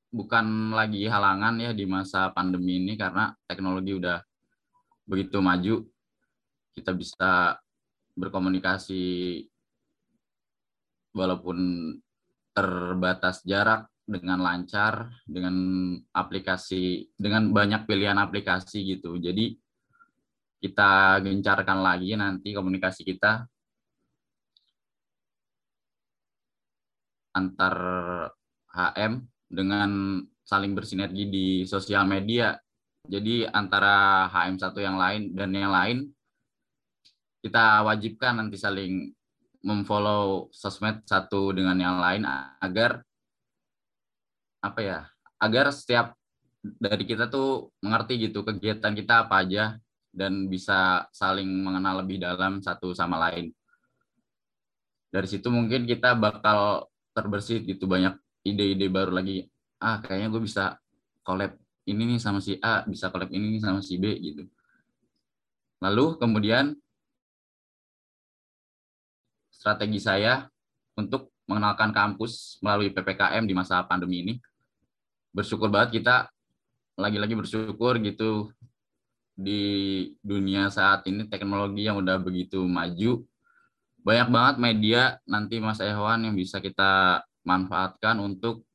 Speaker 7: bukan lagi halangan ya di masa pandemi ini karena teknologi udah begitu maju kita bisa berkomunikasi walaupun terbatas jarak dengan lancar dengan aplikasi dengan banyak pilihan aplikasi gitu. Jadi kita gencarkan lagi nanti komunikasi kita antar HM dengan saling bersinergi di sosial media. Jadi antara HM satu yang lain dan yang lain kita wajibkan nanti saling memfollow sosmed satu dengan yang lain agar apa ya agar setiap dari kita tuh mengerti gitu kegiatan kita apa aja dan bisa saling mengenal lebih dalam satu sama lain. Dari situ mungkin kita bakal terbersih gitu banyak ide-ide baru lagi. Ah kayaknya gue bisa collab ini nih sama si A, bisa collab ini nih sama si B gitu. Lalu kemudian strategi saya untuk mengenalkan kampus melalui PPKM di masa pandemi ini bersyukur banget kita lagi-lagi bersyukur gitu di dunia saat ini teknologi yang udah begitu maju banyak banget media nanti Mas Ewan yang bisa kita manfaatkan untuk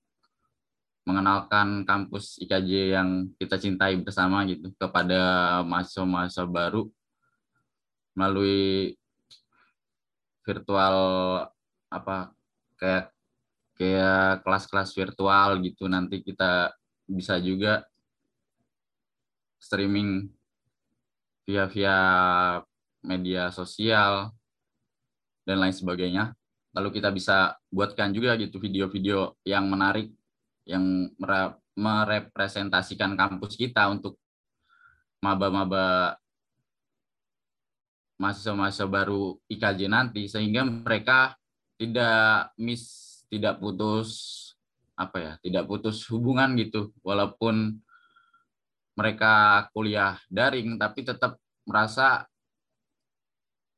Speaker 7: mengenalkan kampus IKJ yang kita cintai bersama gitu kepada mahasiswa-mahasiswa baru melalui virtual apa kayak kayak kelas-kelas virtual gitu. Nanti kita bisa juga streaming via via media sosial dan lain sebagainya. Lalu kita bisa buatkan juga gitu video-video yang menarik yang merepresentasikan kampus kita untuk maba-maba mahasiswa-mahasiswa baru IKJ nanti sehingga mereka tidak miss tidak putus apa ya tidak putus hubungan gitu. Walaupun mereka kuliah daring tapi tetap merasa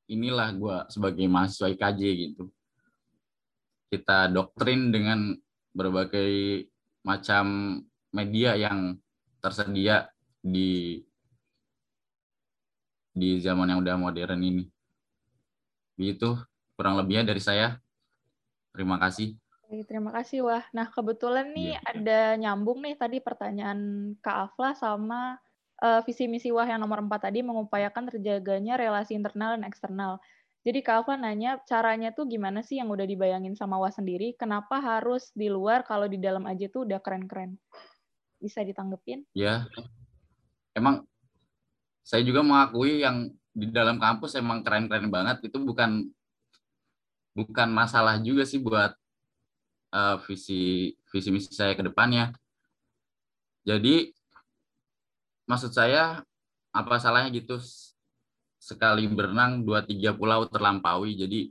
Speaker 7: inilah gue sebagai mahasiswa IKJ gitu. Kita doktrin dengan berbagai macam media yang tersedia di di zaman yang udah modern ini. Begitu kurang lebihnya dari saya. Terima kasih.
Speaker 2: Oke, terima kasih Wah. Nah, kebetulan nih ya. ada nyambung nih tadi pertanyaan Kak Afla sama uh, visi misi Wah yang nomor 4 tadi mengupayakan terjaganya relasi internal dan eksternal. Jadi Kak Afla nanya caranya tuh gimana sih yang udah dibayangin sama Wah sendiri? Kenapa harus di luar kalau di dalam aja tuh udah keren-keren? Bisa ditanggepin?
Speaker 7: Ya, emang saya juga mengakui yang di dalam kampus emang keren-keren banget. Itu bukan bukan masalah juga sih buat uh, visi visi misi saya ke depannya. Jadi maksud saya apa salahnya gitu sekali berenang dua tiga pulau terlampaui jadi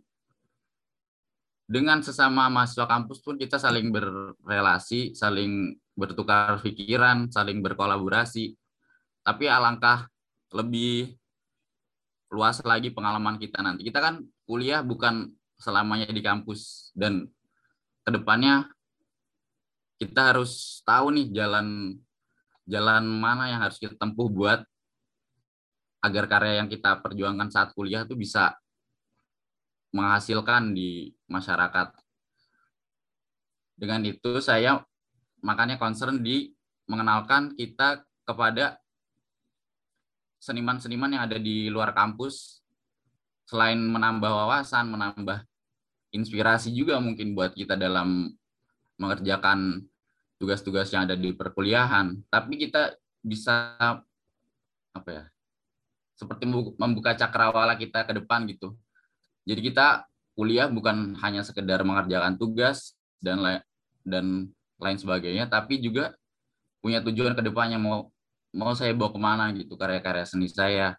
Speaker 7: dengan sesama mahasiswa kampus pun kita saling berrelasi, saling bertukar pikiran, saling berkolaborasi. Tapi alangkah lebih luas lagi pengalaman kita nanti. Kita kan kuliah bukan selamanya di kampus dan ke depannya kita harus tahu nih jalan jalan mana yang harus kita tempuh buat agar karya yang kita perjuangkan saat kuliah itu bisa menghasilkan di masyarakat. Dengan itu saya makanya concern di mengenalkan kita kepada seniman-seniman yang ada di luar kampus selain menambah wawasan, menambah inspirasi juga mungkin buat kita dalam mengerjakan tugas-tugas yang ada di perkuliahan, tapi kita bisa apa ya? Seperti membuka cakrawala kita ke depan gitu jadi kita kuliah bukan hanya sekedar mengerjakan tugas dan dan lain sebagainya, tapi juga punya tujuan ke depannya mau mau saya bawa ke mana gitu karya-karya seni saya.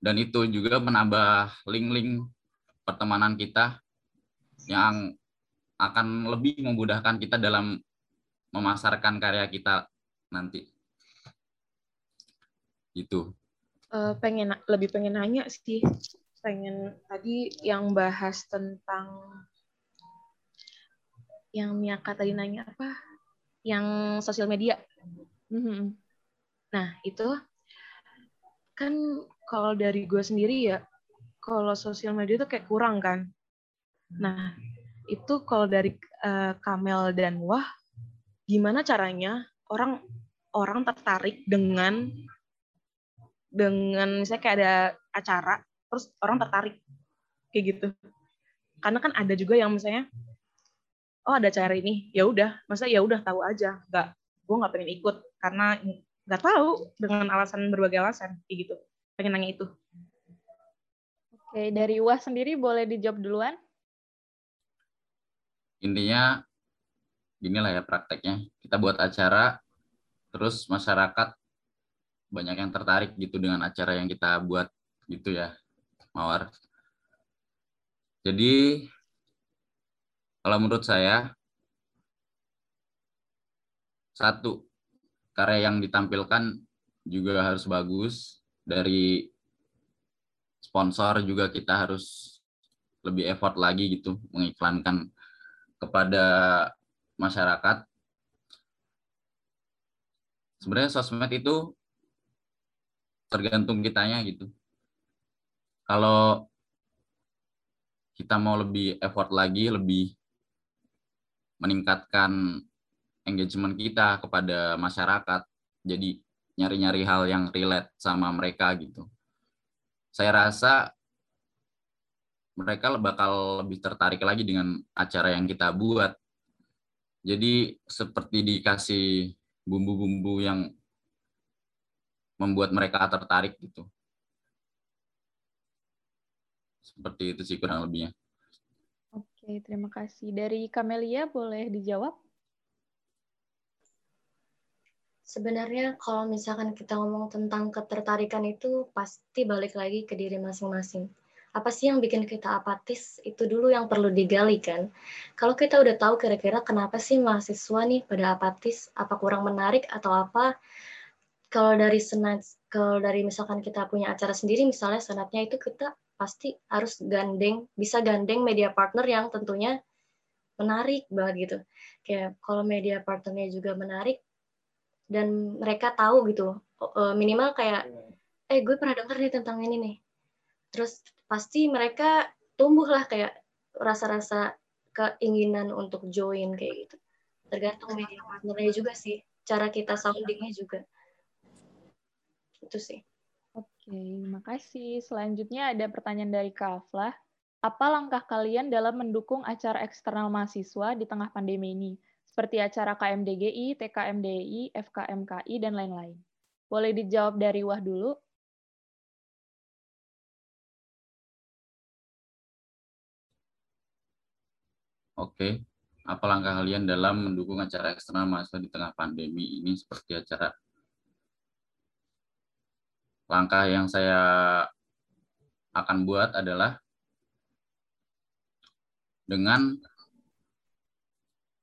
Speaker 7: Dan itu juga menambah link-link pertemanan kita yang akan lebih memudahkan kita dalam memasarkan karya kita nanti. Itu
Speaker 6: uh, pengen lebih pengen nanya sih. Pengen tadi yang bahas tentang yang Miaka tadi nanya apa? Yang sosial media. Mm-hmm. nah itu kan kalau dari gue sendiri ya kalau sosial media itu kayak kurang kan. Nah itu kalau dari uh, Kamel dan Wah gimana caranya orang orang tertarik dengan dengan misalnya kayak ada acara terus orang tertarik kayak gitu. Karena kan ada juga yang misalnya oh ada acara ini. Ya udah masa ya udah tahu aja nggak gue nggak pengen ikut karena nggak tahu dengan alasan berbagai alasan kayak gitu. Pengen nanya itu.
Speaker 2: Oke dari Wah sendiri boleh dijawab duluan?
Speaker 7: Intinya inilah ya prakteknya. Kita buat acara terus masyarakat banyak yang tertarik gitu dengan acara yang kita buat gitu ya Mawar. Jadi kalau menurut saya satu karya yang ditampilkan juga harus bagus dari sponsor juga kita harus lebih effort lagi gitu mengiklankan kepada masyarakat. Sebenarnya sosmed itu tergantung kitanya gitu. Kalau kita mau lebih effort lagi, lebih meningkatkan engagement kita kepada masyarakat, jadi nyari-nyari hal yang relate sama mereka gitu. Saya rasa mereka bakal lebih tertarik lagi dengan acara yang kita buat. Jadi seperti dikasih bumbu-bumbu yang membuat mereka tertarik gitu. Seperti itu sih kurang lebihnya.
Speaker 2: Oke, terima kasih. Dari Kamelia boleh dijawab?
Speaker 5: Sebenarnya kalau misalkan kita ngomong tentang ketertarikan itu pasti balik lagi ke diri masing-masing. Apa sih yang bikin kita apatis? Itu dulu yang perlu digali kan. Kalau kita udah tahu kira-kira kenapa sih mahasiswa nih pada apatis, apa kurang menarik atau apa, kalau dari senat kalau dari misalkan kita punya acara sendiri misalnya senatnya itu kita pasti harus gandeng bisa gandeng media partner yang tentunya menarik banget gitu. Kayak kalau media partnernya juga menarik dan mereka tahu gitu e, minimal kayak eh gue pernah denger nih tentang ini nih. Terus pasti mereka tumbuh lah kayak rasa-rasa keinginan untuk join kayak gitu. Tergantung media partnernya juga sih cara kita soundingnya juga itu sih.
Speaker 2: Oke, makasih. Selanjutnya ada pertanyaan dari Kaflah. Apa langkah kalian dalam mendukung acara eksternal mahasiswa di tengah pandemi ini? Seperti acara KMDGI, TKMDI, FKMKI, dan lain-lain. Boleh dijawab dari Wah dulu?
Speaker 7: Oke, apa langkah kalian dalam mendukung acara eksternal mahasiswa di tengah pandemi ini seperti acara langkah yang saya akan buat adalah dengan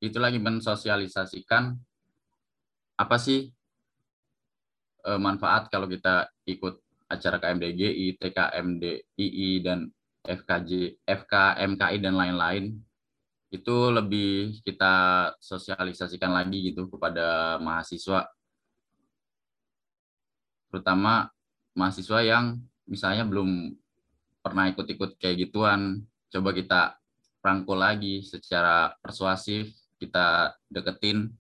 Speaker 7: itu lagi mensosialisasikan apa sih eh, manfaat kalau kita ikut acara KMDGI, TKMDII dan FKJ, FKMKI dan lain-lain itu lebih kita sosialisasikan lagi gitu kepada mahasiswa. Terutama mahasiswa yang misalnya belum pernah ikut-ikut kayak gituan coba kita rangkul lagi secara persuasif kita deketin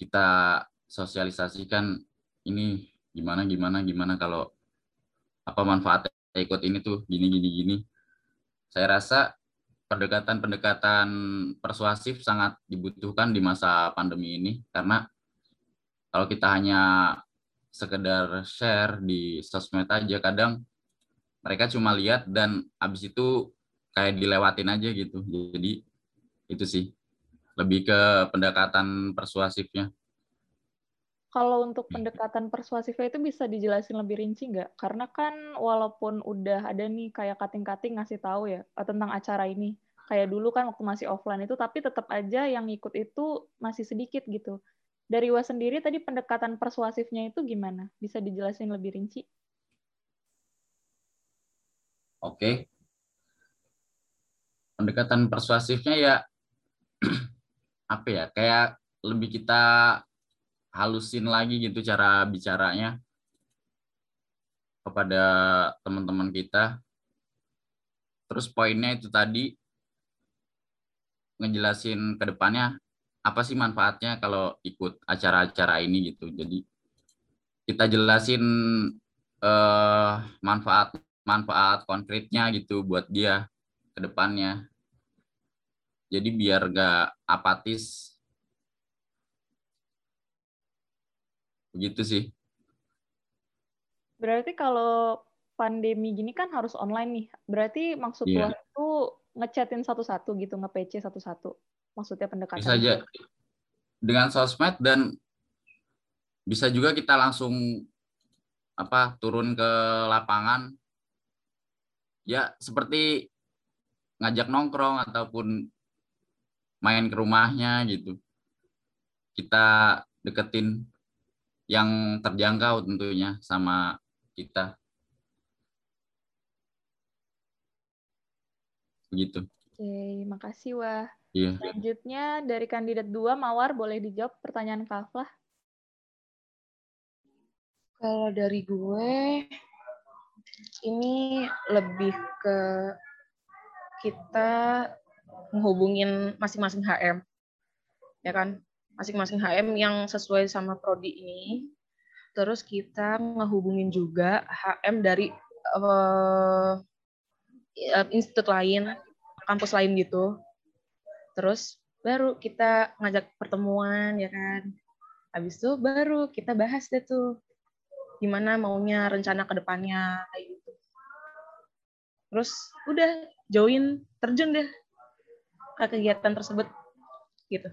Speaker 7: kita sosialisasikan ini gimana gimana gimana kalau apa manfaatnya ikut ini tuh gini gini gini. Saya rasa pendekatan-pendekatan persuasif sangat dibutuhkan di masa pandemi ini karena kalau kita hanya sekedar share di sosmed aja kadang mereka cuma lihat dan habis itu kayak dilewatin aja gitu. Jadi itu sih lebih ke pendekatan persuasifnya.
Speaker 2: Kalau untuk pendekatan persuasifnya itu bisa dijelasin lebih rinci nggak? Karena kan walaupun udah ada nih kayak kating-kating ngasih tahu ya eh, tentang acara ini. Kayak dulu kan waktu masih offline itu, tapi tetap aja yang ikut itu masih sedikit gitu. Dari Wa sendiri tadi pendekatan persuasifnya itu gimana? Bisa dijelasin lebih rinci?
Speaker 7: Oke, pendekatan persuasifnya ya apa ya kayak lebih kita halusin lagi gitu cara bicaranya kepada teman-teman kita. Terus poinnya itu tadi ngejelasin ke depannya apa sih manfaatnya kalau ikut acara-acara ini gitu. Jadi kita jelasin eh, manfaat manfaat konkretnya gitu buat dia ke depannya. Jadi biar gak apatis. Begitu sih.
Speaker 2: Berarti kalau pandemi gini kan harus online nih. Berarti maksud yeah. itu ngechatin satu-satu gitu, nge-PC satu-satu. Maksudnya pendekatan.
Speaker 7: Bisa aja. Dengan sosmed dan bisa juga kita langsung apa turun ke lapangan ya seperti ngajak nongkrong ataupun main ke rumahnya gitu. Kita deketin yang terjangkau tentunya sama kita. Begitu.
Speaker 2: Oke, makasih Wah.
Speaker 7: Iya.
Speaker 2: Selanjutnya dari kandidat dua, Mawar boleh dijawab pertanyaan Kaflah.
Speaker 6: Kalau dari gue, ini lebih ke kita menghubungin masing-masing HM. Ya kan? Masing-masing HM yang sesuai sama prodi ini. Terus kita ngehubungin juga HM dari uh, institut lain, kampus lain gitu. Terus baru kita ngajak pertemuan ya kan. Habis itu baru kita bahas deh tuh gimana maunya rencana ke depannya kayak gitu. Terus udah join terjun deh ke kegiatan tersebut gitu.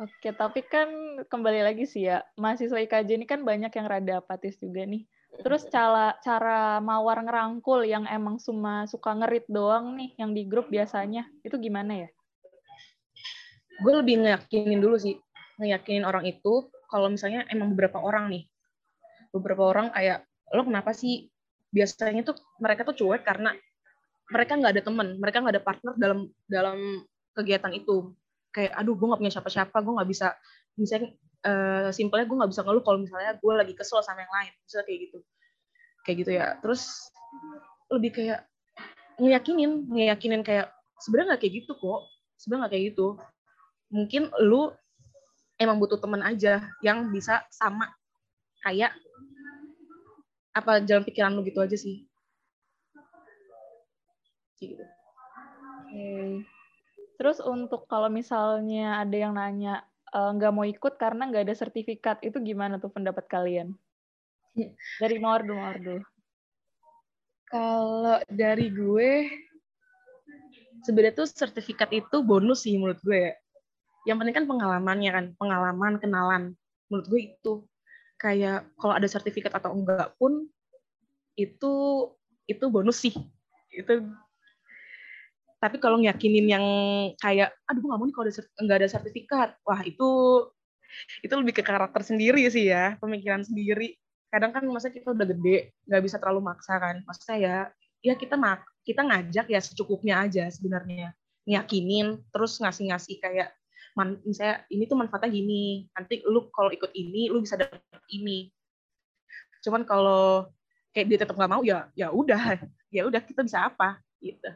Speaker 2: Oke, tapi kan kembali lagi sih ya, mahasiswa IKJ ini kan banyak yang rada apatis juga nih. Terus cara cara mawar ngerangkul yang emang cuma suka ngerit doang nih, yang di grup biasanya, itu gimana ya?
Speaker 6: Gue lebih ngeyakinin dulu sih, ngeyakinin orang itu kalau misalnya emang beberapa orang nih, beberapa orang kayak lo kenapa sih biasanya tuh mereka tuh cuek karena mereka nggak ada teman, mereka nggak ada partner dalam dalam kegiatan itu. Kayak, aduh, gue nggak punya siapa-siapa, gue nggak bisa, misalnya uh, simpelnya gue nggak bisa ngeluh kalau misalnya gue lagi kesel sama yang lain, misalnya kayak gitu, kayak gitu ya. Terus lebih kayak ngeyakinin, ngeyakinin kayak sebenarnya nggak kayak gitu kok, sebenarnya nggak kayak gitu. Mungkin lu emang butuh teman aja yang bisa sama kayak apa jalan pikiran lu gitu aja sih
Speaker 2: gitu. Okay. Terus untuk kalau misalnya ada yang nanya nggak uh, mau ikut karena nggak ada sertifikat, itu gimana tuh pendapat kalian? Dari Mawardu, Mawardu.
Speaker 6: Kalau dari gue, sebenarnya tuh sertifikat itu bonus sih menurut gue ya. Yang penting kan pengalamannya kan, pengalaman, kenalan. Menurut gue itu. kayak kalau ada sertifikat atau enggak pun itu itu bonus sih itu tapi kalau ngiyakinin yang kayak aduh nggak mau nih kalau nggak ada sertifikat. Wah itu itu lebih ke karakter sendiri sih ya pemikiran sendiri. Kadang kan masa kita udah gede nggak bisa terlalu maksa kan. Maksudnya ya ya kita mak kita ngajak ya secukupnya aja sebenarnya. Ngiyakinin terus ngasih-ngasih kayak man, misalnya ini tuh manfaatnya gini nanti lu kalau ikut ini lu bisa dapet ini. Cuman kalau kayak dia tetap nggak mau ya ya udah. Ya udah kita bisa apa? Gitu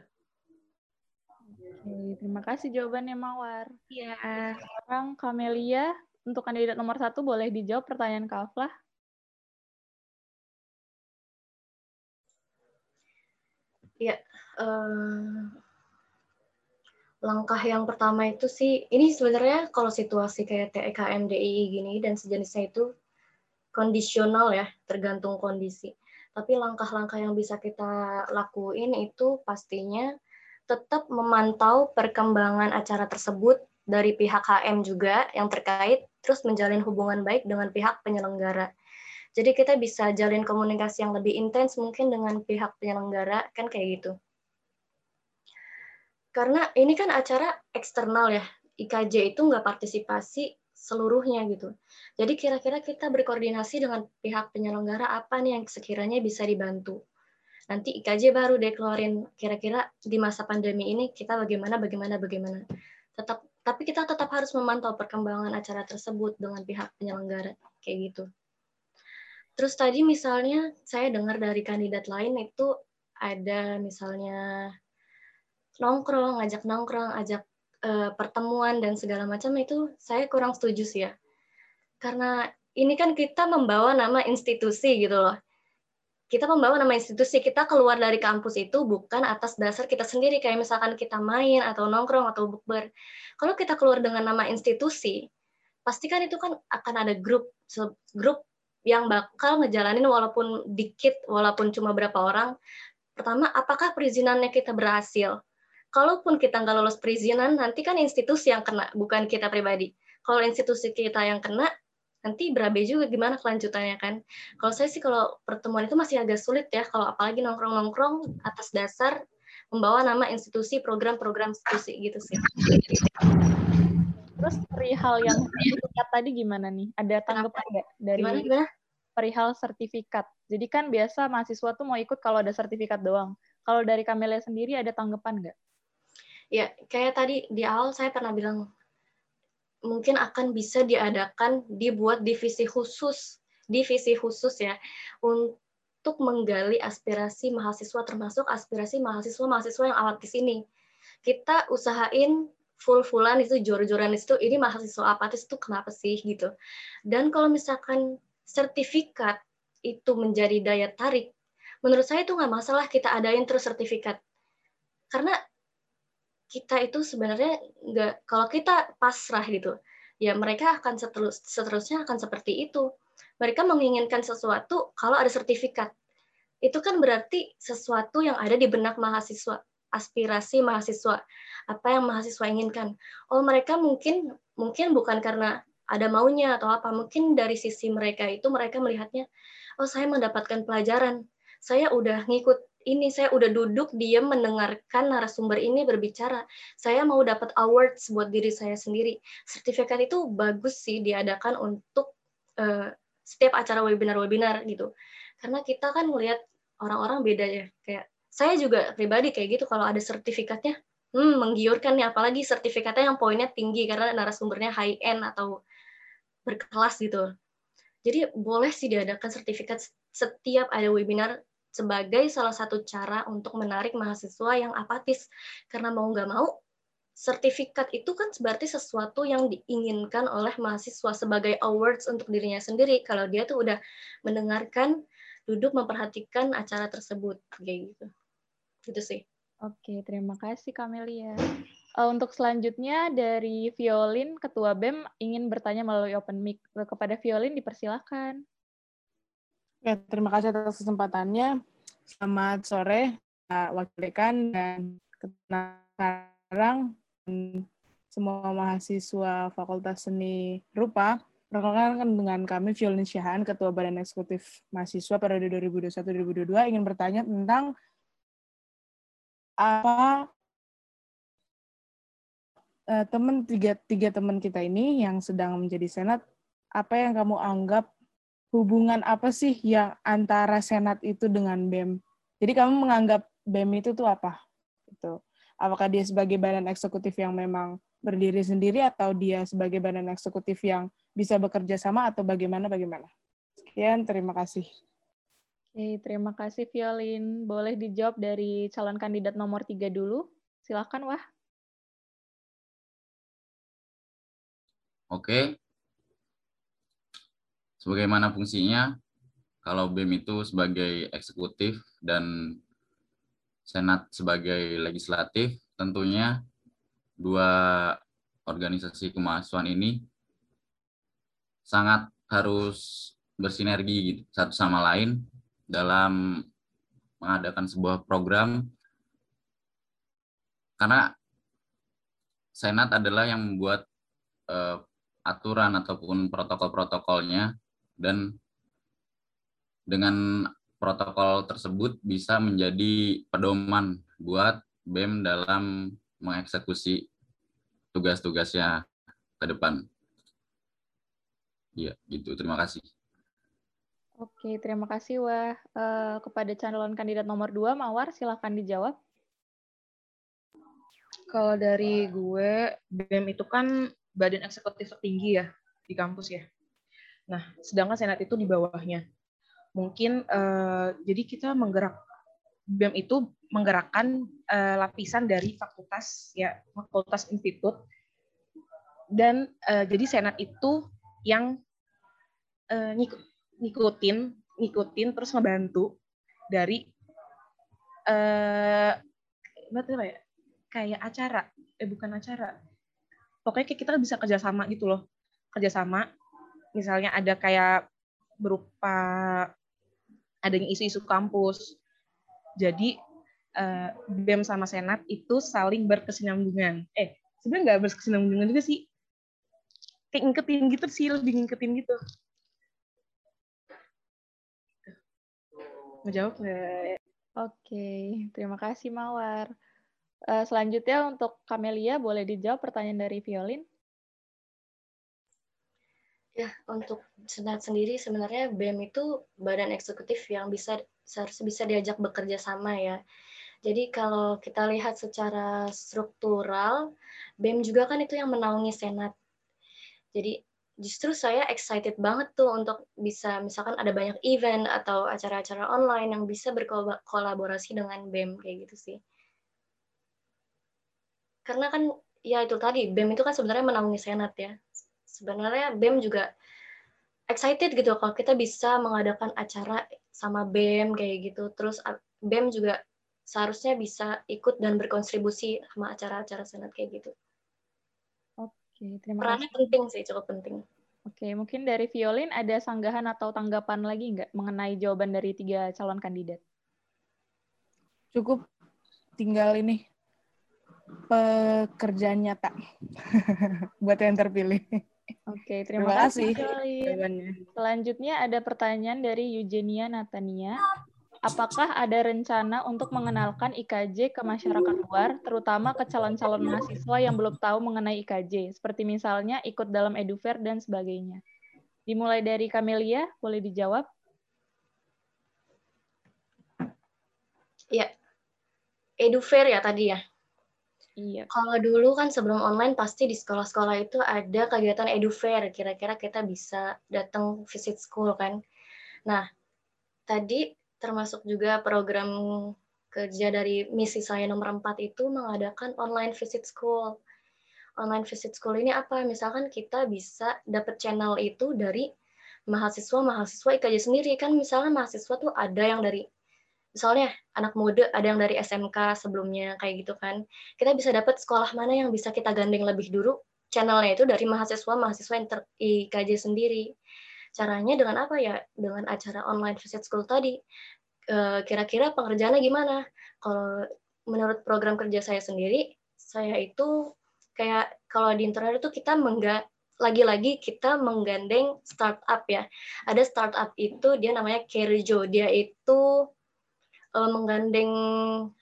Speaker 2: Oke, terima kasih jawabannya Mawar.
Speaker 6: Iya.
Speaker 2: Sekarang Kamelia, untuk kandidat nomor satu boleh dijawab pertanyaan Kaflah.
Speaker 5: Ya, uh, langkah yang pertama itu sih, ini sebenarnya kalau situasi kayak TEKMDI gini dan sejenisnya itu kondisional ya, tergantung kondisi. Tapi langkah-langkah yang bisa kita lakuin itu pastinya tetap memantau perkembangan acara tersebut dari pihak HM juga yang terkait, terus menjalin hubungan baik dengan pihak penyelenggara. Jadi kita bisa jalin komunikasi yang lebih intens mungkin dengan pihak penyelenggara, kan kayak gitu. Karena ini kan acara eksternal ya, IKJ itu nggak partisipasi seluruhnya gitu. Jadi kira-kira kita berkoordinasi dengan pihak penyelenggara apa nih yang sekiranya bisa dibantu. Nanti IKJ baru deh keluarin kira-kira di masa pandemi ini kita bagaimana, bagaimana, bagaimana. Tetap, tapi kita tetap harus memantau perkembangan acara tersebut dengan pihak penyelenggara kayak gitu. Terus tadi misalnya saya dengar dari kandidat lain itu ada misalnya nongkrong, ngajak nongkrong, ajak uh, pertemuan dan segala macam itu saya kurang setuju sih ya. Karena ini kan kita membawa nama institusi gitu loh. Kita membawa nama institusi, kita keluar dari kampus itu bukan atas dasar kita sendiri kayak misalkan kita main atau nongkrong atau bukber. Kalau kita keluar dengan nama institusi, pasti kan itu kan akan ada grup grup yang bakal ngejalanin walaupun dikit, walaupun cuma berapa orang. Pertama, apakah perizinannya kita berhasil? Kalaupun kita nggak lolos perizinan, nanti kan institusi yang kena, bukan kita pribadi. Kalau institusi kita yang kena, nanti berabe juga gimana kelanjutannya kan. Kalau saya sih kalau pertemuan itu masih agak sulit ya, kalau apalagi nongkrong-nongkrong atas dasar membawa nama institusi, program-program institusi gitu sih.
Speaker 2: Terus perihal yang sertifikat tadi gimana nih? Ada tanggapan nggak dari
Speaker 5: gimana, gimana?
Speaker 2: perihal sertifikat? Jadi kan biasa mahasiswa tuh mau ikut kalau ada sertifikat doang. Kalau dari Kamelia sendiri ada tanggapan nggak?
Speaker 5: Ya, kayak tadi di awal saya pernah bilang mungkin akan bisa diadakan dibuat divisi khusus, divisi khusus ya untuk menggali aspirasi mahasiswa termasuk aspirasi mahasiswa-mahasiswa yang awal ke sini. Kita usahain full-fullan itu jor-joran itu ini mahasiswa apatis itu kenapa sih gitu. Dan kalau misalkan sertifikat itu menjadi daya tarik, menurut saya itu nggak masalah kita adain terus sertifikat. Karena kita itu sebenarnya nggak kalau kita pasrah gitu, ya mereka akan seterus, seterusnya akan seperti itu. Mereka menginginkan sesuatu kalau ada sertifikat. Itu kan berarti sesuatu yang ada di benak mahasiswa aspirasi mahasiswa apa yang mahasiswa inginkan oh mereka mungkin mungkin bukan karena ada maunya atau apa mungkin dari sisi mereka itu mereka melihatnya oh saya mendapatkan pelajaran saya udah ngikut ini saya udah duduk diam mendengarkan narasumber ini berbicara. Saya mau dapat awards buat diri saya sendiri. Sertifikat itu bagus sih diadakan untuk uh, setiap acara webinar-webinar gitu. Karena kita kan melihat orang-orang beda ya. Kayak saya juga pribadi kayak gitu. Kalau ada sertifikatnya hmm, menggiurkan nih. Apalagi sertifikatnya yang poinnya tinggi karena narasumbernya high end atau berkelas gitu. Jadi boleh sih diadakan sertifikat setiap ada webinar sebagai salah satu cara untuk menarik mahasiswa yang apatis karena mau nggak mau sertifikat itu kan berarti sesuatu yang diinginkan oleh mahasiswa sebagai awards untuk dirinya sendiri kalau dia tuh udah mendengarkan duduk memperhatikan acara tersebut kayak gitu gitu sih.
Speaker 2: Oke, terima kasih Kamelia. Uh, untuk selanjutnya dari Violin, Ketua BEM ingin bertanya melalui open mic. Kepada Violin, dipersilakan.
Speaker 8: Ya, terima kasih atas kesempatannya. Selamat sore, Pak Wakil Dekan dan sekarang semua mahasiswa Fakultas Seni Rupa, Perkenalkan dengan kami Violin Syahan, Ketua Badan Eksekutif Mahasiswa periode 2021-2022 ingin bertanya tentang apa uh, teman tiga, tiga teman kita ini yang sedang menjadi senat, apa yang kamu anggap hubungan apa sih yang antara senat itu dengan BEM? Jadi kamu menganggap BEM itu tuh apa? Itu apakah dia sebagai badan eksekutif yang memang berdiri sendiri atau dia sebagai badan eksekutif yang bisa bekerja sama atau bagaimana bagaimana. Sekian, terima kasih.
Speaker 2: Oke, terima kasih Violin. Boleh dijawab dari calon kandidat nomor tiga dulu. Silakan, Wah.
Speaker 7: Oke. Sebagaimana fungsinya, kalau BEM itu sebagai eksekutif dan Senat sebagai legislatif, tentunya dua organisasi kemahasiswaan ini sangat harus bersinergi gitu, satu sama lain dalam mengadakan sebuah program. Karena Senat adalah yang membuat uh, aturan ataupun protokol-protokolnya dan dengan protokol tersebut bisa menjadi pedoman buat BEM dalam mengeksekusi tugas-tugasnya ke depan. Iya, gitu. Terima kasih.
Speaker 2: Oke, terima kasih Wah. Uh, kepada calon kandidat nomor dua, Mawar, silahkan dijawab.
Speaker 6: Kalau dari gue, BEM itu kan badan eksekutif tertinggi ya di kampus ya. Nah, sedangkan Senat itu di bawahnya. Mungkin uh, jadi kita menggerak BEM itu menggerakkan uh, lapisan dari fakultas ya, fakultas institut. Dan uh, jadi Senat itu yang uh, ngikutin ngikutin terus ngebantu dari eh apa ya? Kayak acara eh bukan acara. Pokoknya kita bisa kerjasama gitu loh. Kerjasama misalnya ada kayak berupa adanya isu-isu kampus jadi uh, BEM sama Senat itu saling berkesinambungan eh sebenarnya nggak berkesinambungan juga sih kayak ngiketin gitu sih lebih ngiketin gitu Menjawab nggak?
Speaker 2: Oke, terima kasih Mawar. Uh, selanjutnya untuk Kamelia, boleh dijawab pertanyaan dari Violin?
Speaker 5: Ya, untuk Senat sendiri sebenarnya BEM itu badan eksekutif yang bisa seharusnya bisa diajak bekerja sama ya. Jadi kalau kita lihat secara struktural, BEM juga kan itu yang menaungi Senat. Jadi justru saya excited banget tuh untuk bisa misalkan ada banyak event atau acara-acara online yang bisa berkolaborasi dengan BEM kayak gitu sih. Karena kan ya itu tadi BEM itu kan sebenarnya menaungi senat ya. Sebenarnya BEM juga excited gitu kalau kita bisa mengadakan acara sama BEM kayak gitu. Terus BEM juga seharusnya bisa ikut dan berkontribusi sama acara-acara senat kayak gitu.
Speaker 2: Oke, terima
Speaker 5: Perannya
Speaker 2: kasih.
Speaker 5: penting sih, cukup penting.
Speaker 2: Oke, mungkin dari Violin ada sanggahan atau tanggapan lagi nggak mengenai jawaban dari tiga calon kandidat?
Speaker 8: Cukup tinggal ini pekerjaan nyata buat yang terpilih.
Speaker 2: Oke, terima, terima kasih. kasih Selanjutnya ada pertanyaan dari Eugenia Natania apakah ada rencana untuk mengenalkan IKJ ke masyarakat luar, terutama ke calon-calon mahasiswa yang belum tahu mengenai IKJ, seperti misalnya ikut dalam edufair dan sebagainya? Dimulai dari Camelia, boleh dijawab?
Speaker 5: Ya, edufair ya tadi ya?
Speaker 2: Iya.
Speaker 5: Kalau dulu kan sebelum online pasti di sekolah-sekolah itu ada kegiatan edufair. Kira-kira kita bisa datang visit school kan. Nah, tadi termasuk juga program kerja dari misi saya nomor 4 itu mengadakan online visit school. Online visit school ini apa? Misalkan kita bisa dapat channel itu dari mahasiswa-mahasiswa IKJ sendiri. Kan misalnya mahasiswa tuh ada yang dari misalnya anak muda ada yang dari SMK sebelumnya kayak gitu kan. Kita bisa dapat sekolah mana yang bisa kita gandeng lebih dulu channelnya itu dari mahasiswa-mahasiswa IKJ sendiri. Caranya dengan apa ya? Dengan acara online visit school tadi. Eh, kira-kira pengerjaannya gimana? Kalau menurut program kerja saya sendiri, saya itu kayak kalau di internet itu kita mengga lagi-lagi kita menggandeng startup ya. Ada startup itu dia namanya Kerjo. Dia itu uh, menggandeng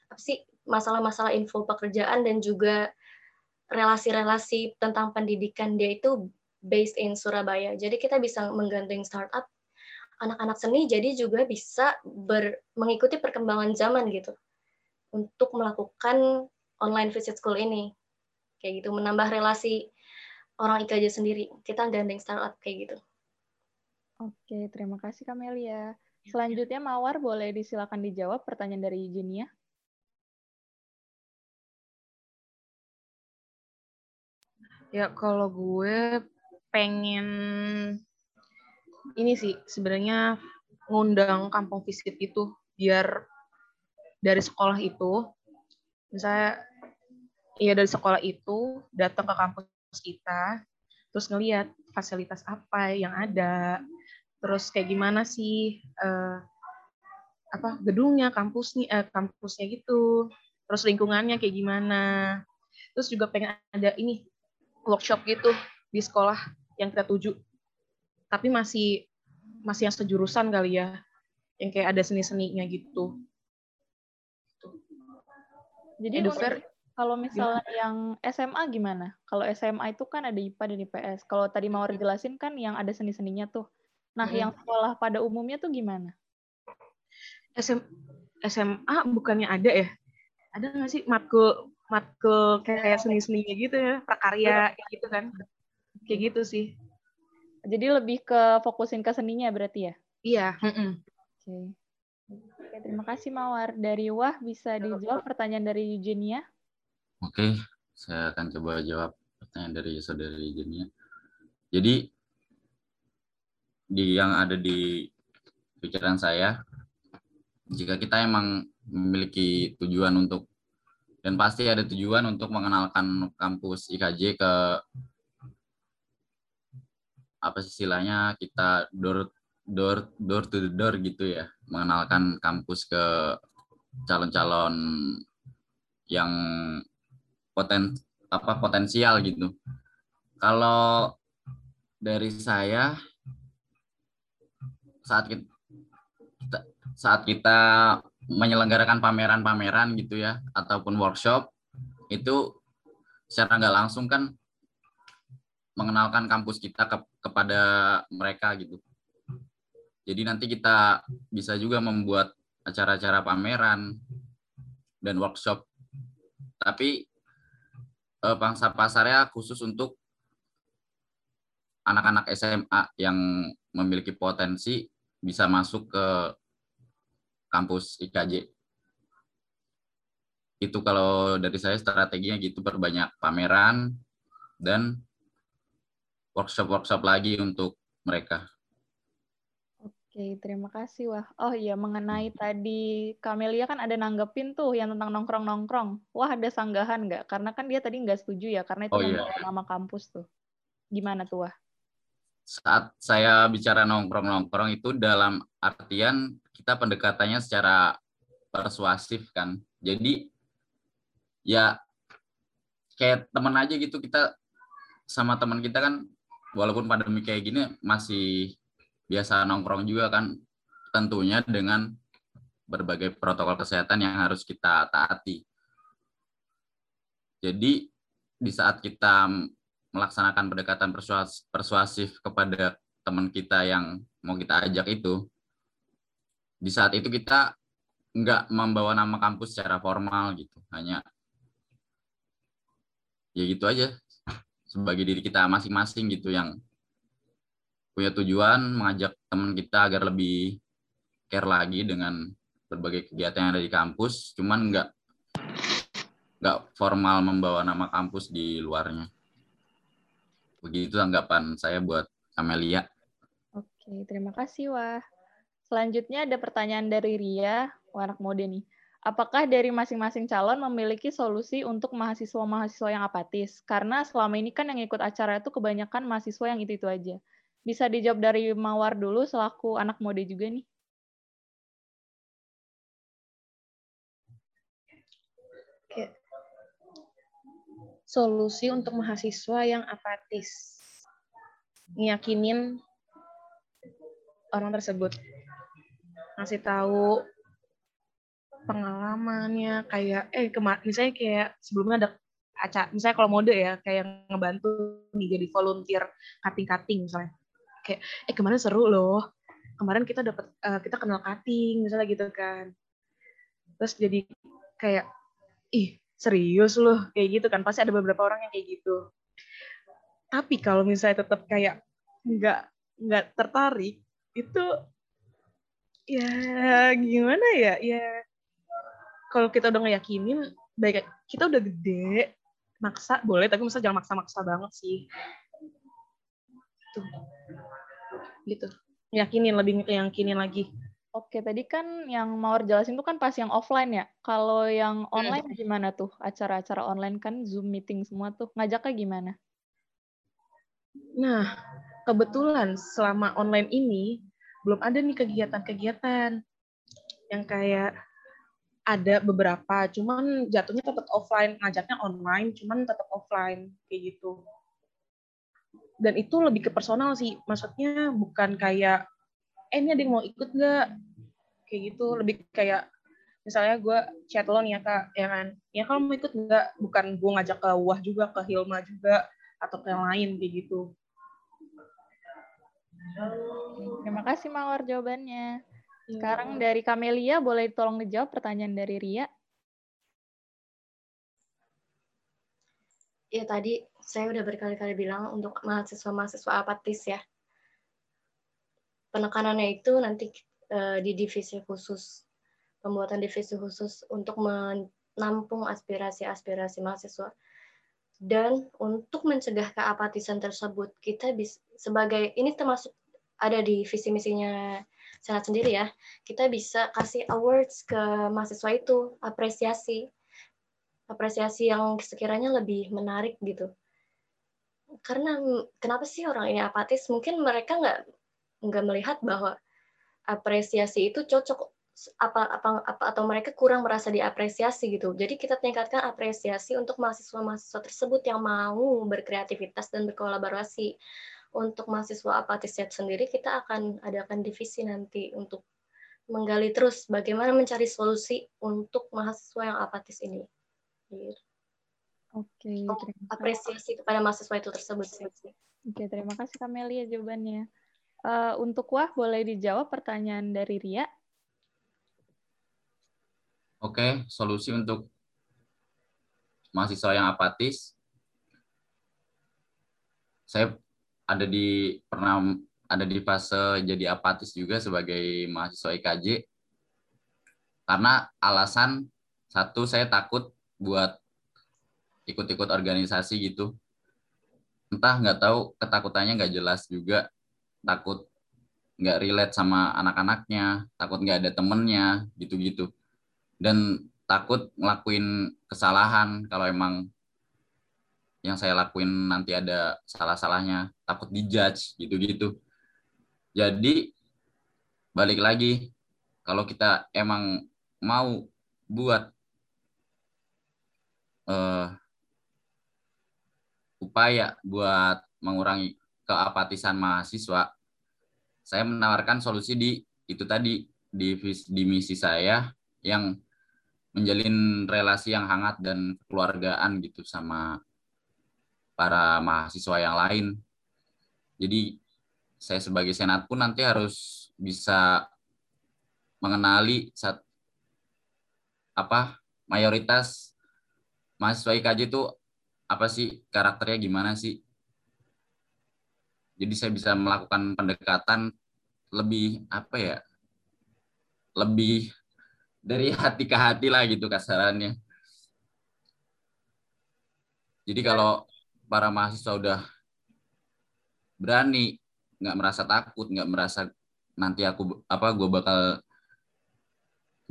Speaker 5: apa sih masalah-masalah info pekerjaan dan juga relasi-relasi tentang pendidikan dia itu based in Surabaya. Jadi kita bisa menggandeng startup anak-anak seni jadi juga bisa ber, mengikuti perkembangan zaman gitu untuk melakukan online visit school ini. Kayak gitu menambah relasi orang IKJ sendiri. Kita gandeng startup kayak gitu.
Speaker 2: Oke terima kasih Kamelia selanjutnya Mawar boleh disilakan dijawab pertanyaan dari Eugenia
Speaker 6: ya kalau gue pengen ini sih sebenarnya ngundang kampung visit itu biar dari sekolah itu misalnya iya dari sekolah itu datang ke kampus kita terus ngelihat fasilitas apa yang ada terus kayak gimana sih uh, apa gedungnya kampusnya uh, kampusnya gitu terus lingkungannya kayak gimana terus juga pengen ada ini workshop gitu di sekolah yang kita tuju tapi masih masih yang sejurusan kali ya yang kayak ada seni-seninya gitu
Speaker 2: jadi Edufer, kalau misalnya gimana? yang SMA gimana? Kalau SMA itu kan ada IPA dan IPS. Kalau tadi mau jelasin kan yang ada seni-seninya tuh. Nah, hmm. yang sekolah pada umumnya tuh gimana?
Speaker 6: SM, SMA bukannya ada ya? Ada nggak sih matkul matkul kayak seni-seninya gitu ya, prakarya kayak gitu kan? Kayak gitu sih.
Speaker 2: Jadi lebih ke fokusin ke seninya berarti ya?
Speaker 6: Iya. Mm -mm.
Speaker 2: Oke. Okay. Oke, terima kasih Mawar. Dari Wah bisa dijawab pertanyaan dari Eugenia?
Speaker 7: Oke, saya akan coba jawab pertanyaan dari saudari Jenia. Jadi di yang ada di pikiran saya, jika kita emang memiliki tujuan untuk dan pasti ada tujuan untuk mengenalkan kampus IKJ ke apa sih istilahnya kita door door door to the door gitu ya mengenalkan kampus ke calon-calon yang poten apa potensial gitu. Kalau dari saya saat kita saat kita menyelenggarakan pameran-pameran gitu ya ataupun workshop itu secara nggak langsung kan mengenalkan kampus kita ke, kepada mereka gitu. Jadi nanti kita bisa juga membuat acara-acara pameran dan workshop. Tapi uh, pangsa pasarnya khusus untuk anak-anak SMA yang memiliki potensi bisa masuk ke kampus IKJ. Itu kalau dari saya strateginya gitu perbanyak pameran dan workshop-workshop lagi untuk mereka.
Speaker 2: Oke, terima kasih Wah. Oh iya, mengenai tadi Kamelia kan ada nanggepin tuh yang tentang nongkrong-nongkrong. Wah, ada sanggahan nggak? Karena kan dia tadi nggak setuju ya, karena itu oh, iya. nama kampus tuh. Gimana tuh Wah?
Speaker 7: Saat saya bicara nongkrong-nongkrong itu dalam artian kita pendekatannya secara persuasif kan. Jadi ya kayak teman aja gitu kita sama teman kita kan walaupun pandemi kayak gini masih biasa nongkrong juga kan tentunya dengan berbagai protokol kesehatan yang harus kita taati. Jadi di saat kita melaksanakan pendekatan persuasif kepada teman kita yang mau kita ajak itu, di saat itu kita nggak membawa nama kampus secara formal gitu, hanya ya gitu aja sebagai diri kita masing-masing gitu yang punya tujuan mengajak teman kita agar lebih care lagi dengan berbagai kegiatan yang ada di kampus, cuman nggak nggak formal membawa nama kampus di luarnya. Begitu tanggapan saya buat Amelia.
Speaker 2: Oke, terima kasih Wah. Selanjutnya ada pertanyaan dari Ria, anak mode nih. Apakah dari masing-masing calon memiliki solusi untuk mahasiswa-mahasiswa yang apatis? Karena selama ini kan yang ikut acara itu kebanyakan mahasiswa yang itu-itu aja. Bisa dijawab dari Mawar dulu selaku anak mode juga nih.
Speaker 6: Solusi untuk mahasiswa yang apatis. ngiyakinin orang tersebut. Ngasih tahu pengalamannya kayak eh kemar misalnya kayak sebelumnya ada acara misalnya kalau mode ya kayak ngebantu nih jadi volunteer cutting-cutting misalnya. Kayak eh kemarin seru loh. Kemarin kita dapat uh, kita kenal cutting misalnya gitu kan. Terus jadi kayak ih serius loh? Kayak gitu kan. Pasti ada beberapa orang yang kayak gitu. Tapi kalau misalnya tetap kayak nggak nggak tertarik itu ya gimana ya? Ya kalau kita udah ngeyakinin baik kita udah gede maksa boleh tapi masa jangan maksa-maksa banget sih. Tuh. Gitu. Yakinin lebih yakinin lagi
Speaker 2: Oke, tadi kan yang Mawar jelasin tuh kan pas yang offline ya. Kalau yang hmm. online hmm. gimana tuh? Acara-acara online kan Zoom meeting semua tuh. Ngajaknya gimana?
Speaker 6: Nah, kebetulan selama online ini belum ada nih kegiatan-kegiatan yang kayak ada beberapa, cuman jatuhnya tetap offline, ngajaknya online, cuman tetap offline kayak gitu. Dan itu lebih ke personal sih, maksudnya bukan kayak, eh ini ada yang mau ikut nggak? Kayak gitu, lebih kayak misalnya gue chat lo nih ya kak, ya kan? Ya kalau mau ikut nggak? Bukan gue ngajak ke Wah juga, ke Hilma juga, atau ke yang lain kayak gitu.
Speaker 2: Terima kasih Mawar jawabannya. Sekarang iya. dari Kamelia, boleh tolong ngejawab pertanyaan dari Ria?
Speaker 5: Ya, tadi saya udah berkali-kali bilang untuk mahasiswa-mahasiswa apatis ya. Penekanannya itu nanti uh, di divisi khusus, pembuatan divisi khusus untuk menampung aspirasi-aspirasi mahasiswa. Dan untuk mencegah keapatisan tersebut, kita bisa sebagai ini termasuk ada di visi misinya senat sendiri ya, kita bisa kasih awards ke mahasiswa itu, apresiasi. Apresiasi yang sekiranya lebih menarik gitu. Karena kenapa sih orang ini apatis? Mungkin mereka nggak nggak melihat bahwa apresiasi itu cocok apa apa apa atau mereka kurang merasa diapresiasi gitu. Jadi kita tingkatkan apresiasi untuk mahasiswa-mahasiswa tersebut yang mau berkreativitas dan berkolaborasi untuk mahasiswa apatis sendiri kita akan adakan divisi nanti untuk menggali terus bagaimana mencari solusi untuk mahasiswa yang apatis ini.
Speaker 2: Oke,
Speaker 5: okay, apresiasi kepada mahasiswa itu tersebut.
Speaker 2: Oke, terima kasih Kamelia jawabannya. Uh, untuk Wah, boleh dijawab pertanyaan dari Ria?
Speaker 7: Oke, solusi untuk mahasiswa yang apatis. Saya ada di pernah ada di fase jadi apatis juga sebagai mahasiswa IKJ karena alasan satu saya takut buat ikut-ikut organisasi gitu entah nggak tahu ketakutannya nggak jelas juga takut nggak relate sama anak-anaknya takut nggak ada temennya gitu-gitu dan takut ngelakuin kesalahan kalau emang yang saya lakuin nanti ada salah-salahnya, takut dijudge gitu-gitu. Jadi balik lagi kalau kita emang mau buat uh, upaya buat mengurangi keapatisan mahasiswa, saya menawarkan solusi di itu tadi di di misi saya yang menjalin relasi yang hangat dan kekeluargaan gitu sama para mahasiswa yang lain. Jadi saya sebagai senat pun nanti harus bisa mengenali saat apa mayoritas mahasiswa IKJ itu apa sih karakternya gimana sih. Jadi saya bisa melakukan pendekatan lebih apa ya lebih dari hati ke hati lah gitu kasarannya. Jadi kalau para mahasiswa udah berani nggak merasa takut nggak merasa nanti aku apa gue bakal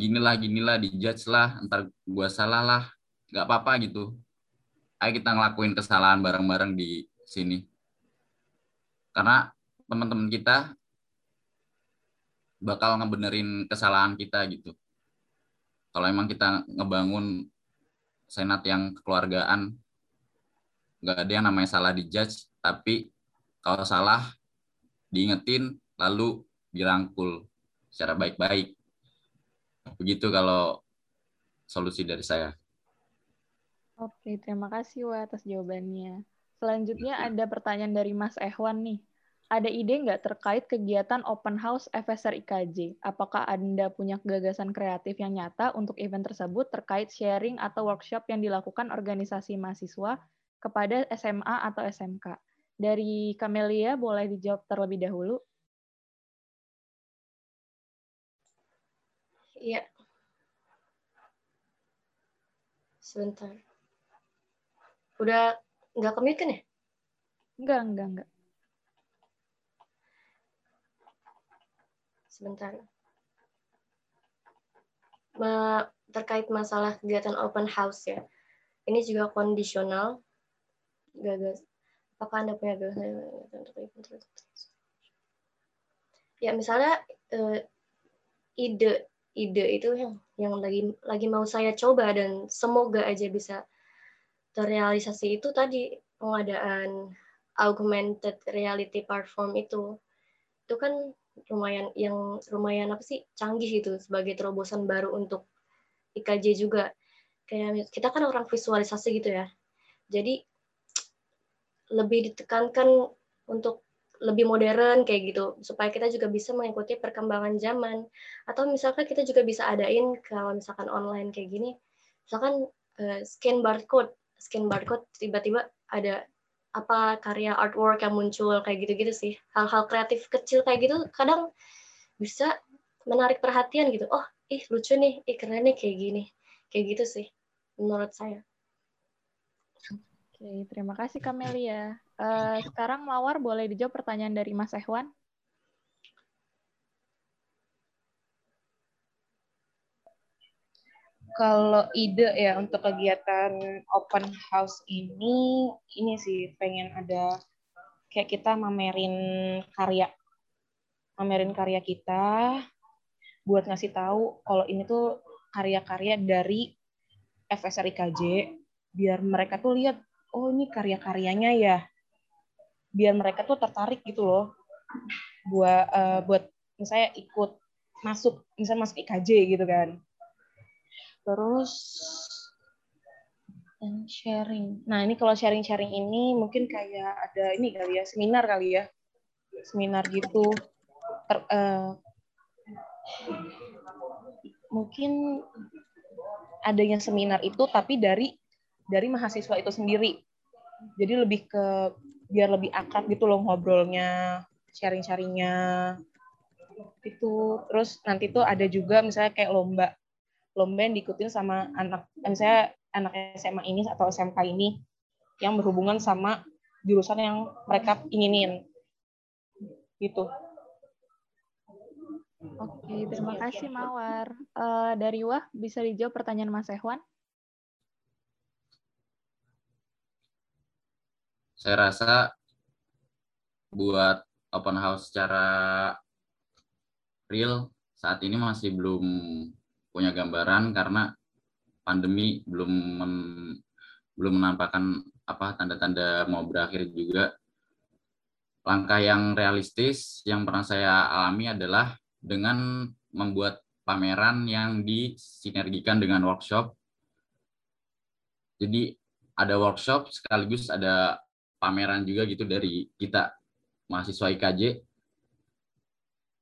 Speaker 7: ginilah ginilah dijudge lah ntar gue salah lah nggak apa-apa gitu ayo kita ngelakuin kesalahan bareng-bareng di sini karena teman-teman kita bakal ngebenerin kesalahan kita gitu kalau emang kita ngebangun senat yang kekeluargaan nggak ada yang namanya salah dijudge tapi kalau salah diingetin lalu dirangkul secara baik-baik. Begitu kalau solusi dari saya.
Speaker 2: Oke, terima kasih Wah atas jawabannya. Selanjutnya ada pertanyaan dari Mas Ehwan nih. Ada ide nggak terkait kegiatan open house FSR IKJ? Apakah Anda punya gagasan kreatif yang nyata untuk event tersebut terkait sharing atau workshop yang dilakukan organisasi mahasiswa kepada SMA atau SMK? Dari Kamelia, boleh dijawab terlebih dahulu?
Speaker 5: Iya. Sebentar. Udah nggak kemit kan ya?
Speaker 2: Enggak, enggak, enggak.
Speaker 5: Sebentar. terkait masalah kegiatan open house ya. Ini juga kondisional. Gagas. Apakah Anda punya gagasan untuk Ya, misalnya eh, ide ide itu yang yang lagi lagi mau saya coba dan semoga aja bisa terrealisasi itu tadi pengadaan augmented reality platform itu. Itu kan lumayan yang lumayan apa sih canggih itu sebagai terobosan baru untuk IKJ juga. Kayak kita kan orang visualisasi gitu ya. Jadi lebih ditekankan untuk lebih modern kayak gitu supaya kita juga bisa mengikuti perkembangan zaman. Atau misalkan kita juga bisa adain kalau misalkan online kayak gini misalkan uh, scan barcode scan barcode tiba-tiba ada apa karya artwork yang muncul kayak gitu-gitu sih. Hal-hal kreatif kecil kayak gitu kadang bisa menarik perhatian gitu. Oh ih lucu nih ih keren nih kayak gini. Kayak gitu sih menurut saya.
Speaker 2: Oke terima kasih Kamelia. Uh, sekarang Mawar boleh dijawab pertanyaan dari Mas Ehwan
Speaker 6: kalau ide ya untuk kegiatan open house ini ini sih pengen ada kayak kita mamerin karya mamerin karya kita buat ngasih tahu kalau ini tuh karya-karya dari FSR IKJ biar mereka tuh lihat oh ini karya-karyanya ya. Biar mereka tuh tertarik gitu loh buat uh, buat misalnya ikut masuk misalnya masuk IKJ gitu kan terus dan sharing. Nah ini kalau sharing-sharing ini mungkin kayak ada ini kali ya seminar kali ya seminar gitu. Ter, uh, mungkin adanya seminar itu tapi dari dari mahasiswa itu sendiri. Jadi lebih ke biar lebih akrab gitu loh ngobrolnya, sharing-sharingnya itu. Terus nanti tuh ada juga misalnya kayak lomba lomba yang diikutin sama anak misalnya anak SMA ini atau SMK ini yang berhubungan sama jurusan yang mereka inginin gitu.
Speaker 2: Oke, terima kasih Mawar. Uh, dari Wah, bisa dijawab pertanyaan Mas Ehwan?
Speaker 7: Saya rasa buat open house secara real saat ini masih belum punya gambaran karena pandemi belum men, belum menampakkan apa tanda-tanda mau berakhir juga. Langkah yang realistis yang pernah saya alami adalah dengan membuat pameran yang disinergikan dengan workshop. Jadi ada workshop sekaligus ada pameran juga gitu dari kita mahasiswa IKJ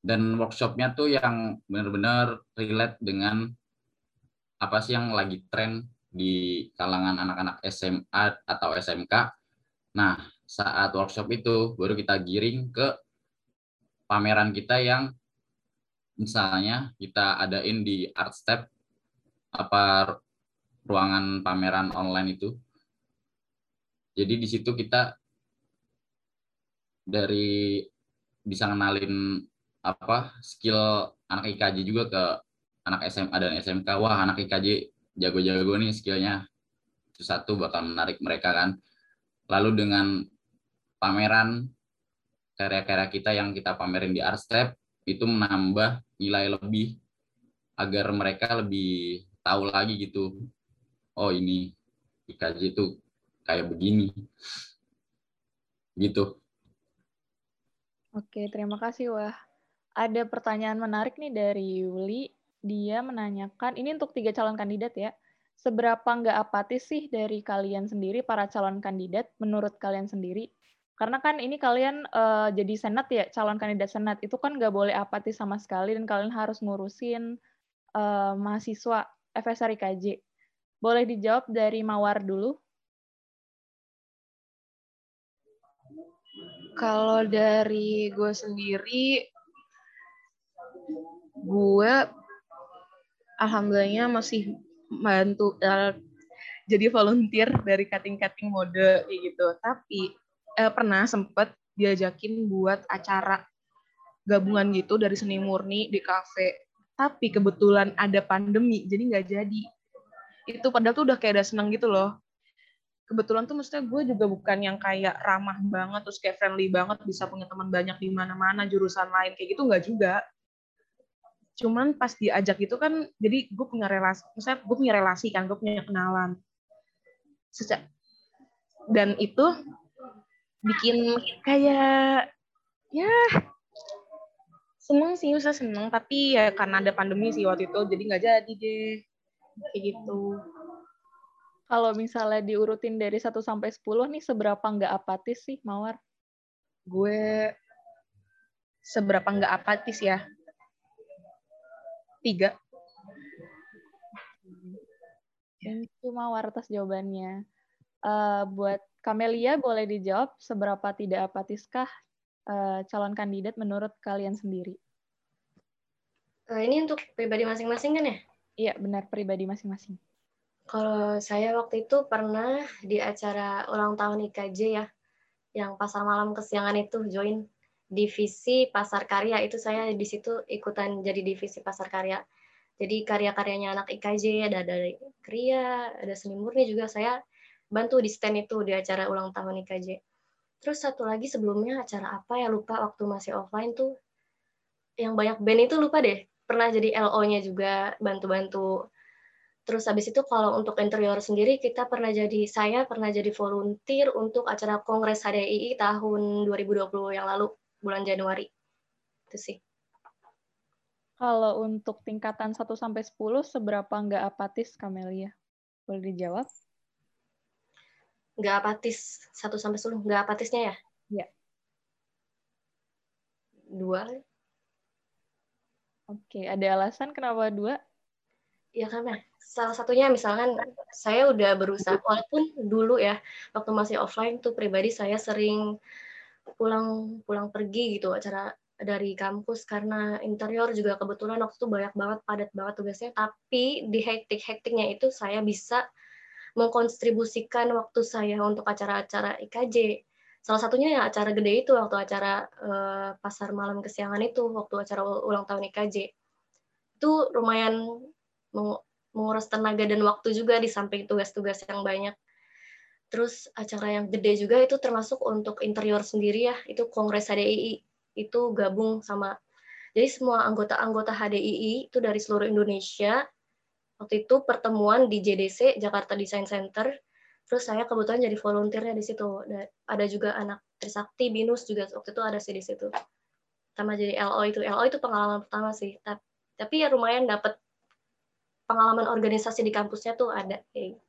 Speaker 7: dan workshopnya tuh yang benar-benar relate dengan apa sih yang lagi tren di kalangan anak-anak SMA atau SMK. Nah, saat workshop itu baru kita giring ke pameran kita yang misalnya kita adain di Art Step apa ruangan pameran online itu. Jadi di situ kita dari bisa kenalin apa skill anak IKJ juga ke anak SMA dan SMK wah anak IKJ jago-jago nih skillnya. Itu satu bakal menarik mereka kan. Lalu dengan pameran karya-karya kita yang kita pamerin di Artstep itu menambah nilai lebih agar mereka lebih tahu lagi gitu. Oh ini IKJ itu kayak begini. Gitu.
Speaker 2: Oke, terima kasih Wah. Ada pertanyaan menarik nih dari Yuli. Dia menanyakan, ini untuk tiga calon kandidat ya. Seberapa nggak apatis sih dari kalian sendiri, para calon kandidat, menurut kalian sendiri? Karena kan ini kalian uh, jadi senat ya, calon kandidat senat. Itu kan nggak boleh apatis sama sekali dan kalian harus ngurusin uh, mahasiswa FSR IKJ. Boleh dijawab dari Mawar dulu?
Speaker 6: Kalau dari gue sendiri, gue alhamdulillahnya masih bantu uh, jadi volunteer dari cutting-cutting mode gitu. Tapi uh, pernah sempet diajakin buat acara gabungan gitu dari seni murni di kafe. Tapi kebetulan ada pandemi, jadi nggak jadi. Itu padahal tuh udah kayak udah seneng gitu loh kebetulan tuh maksudnya gue juga bukan yang kayak ramah banget terus kayak friendly banget bisa punya teman banyak di mana-mana jurusan lain kayak gitu nggak juga cuman pas diajak itu kan jadi gue punya relasi maksudnya gue punya relasi kan gue punya kenalan sejak dan itu bikin kayak ya seneng sih usah seneng tapi ya karena ada pandemi sih waktu itu jadi nggak jadi deh kayak gitu
Speaker 2: kalau misalnya diurutin dari 1 sampai 10 nih seberapa nggak apatis sih Mawar?
Speaker 6: Gue seberapa nggak apatis ya? Tiga.
Speaker 2: Thank you Mawar atas jawabannya. Uh, buat Kamelia boleh dijawab seberapa tidak apatiskah uh, calon kandidat menurut kalian sendiri?
Speaker 5: Uh, ini untuk pribadi masing-masing kan ya?
Speaker 2: Iya, benar pribadi masing-masing.
Speaker 5: Kalau saya waktu itu pernah di acara ulang tahun IKJ ya, yang pasar malam kesiangan itu join divisi pasar karya itu saya di situ ikutan jadi divisi pasar karya. Jadi karya-karyanya anak IKJ ada dari Kria, ada seni murni juga saya bantu di stand itu di acara ulang tahun IKJ. Terus satu lagi sebelumnya acara apa ya lupa waktu masih offline tuh yang banyak band itu lupa deh. Pernah jadi LO-nya juga bantu-bantu Terus habis itu kalau untuk interior sendiri kita pernah jadi saya pernah jadi volunteer untuk acara Kongres HDII tahun 2020 yang lalu bulan Januari. Itu sih.
Speaker 2: Kalau untuk tingkatan 1 sampai 10 seberapa nggak apatis Kamelia? Boleh dijawab?
Speaker 5: Nggak apatis 1 sampai 10, nggak apatisnya ya?
Speaker 2: Iya.
Speaker 5: Dua.
Speaker 2: Oke, ada alasan kenapa dua?
Speaker 5: Ya karena salah satunya misalkan saya udah berusaha walaupun dulu ya waktu masih offline tuh pribadi saya sering pulang pulang pergi gitu acara dari kampus. Karena interior juga kebetulan waktu itu banyak banget padat banget tugasnya. Tapi di hektik hektiknya itu saya bisa mengkontribusikan waktu saya untuk acara-acara IKJ salah satunya ya acara gede itu waktu acara uh, pasar malam kesiangan itu waktu acara ulang tahun IKJ itu lumayan menguras tenaga dan waktu juga di samping tugas-tugas yang banyak. Terus acara yang gede juga itu termasuk untuk interior sendiri ya, itu Kongres HDII itu gabung sama jadi semua anggota-anggota HDII itu dari seluruh Indonesia waktu itu pertemuan di JDC Jakarta Design Center. Terus saya kebetulan jadi volunteernya di situ. Ada juga anak Trisakti, Binus juga waktu itu ada sih di situ. Sama jadi LO itu. LO itu pengalaman pertama sih. Tapi ya lumayan dapat pengalaman organisasi di kampusnya tuh ada kayak.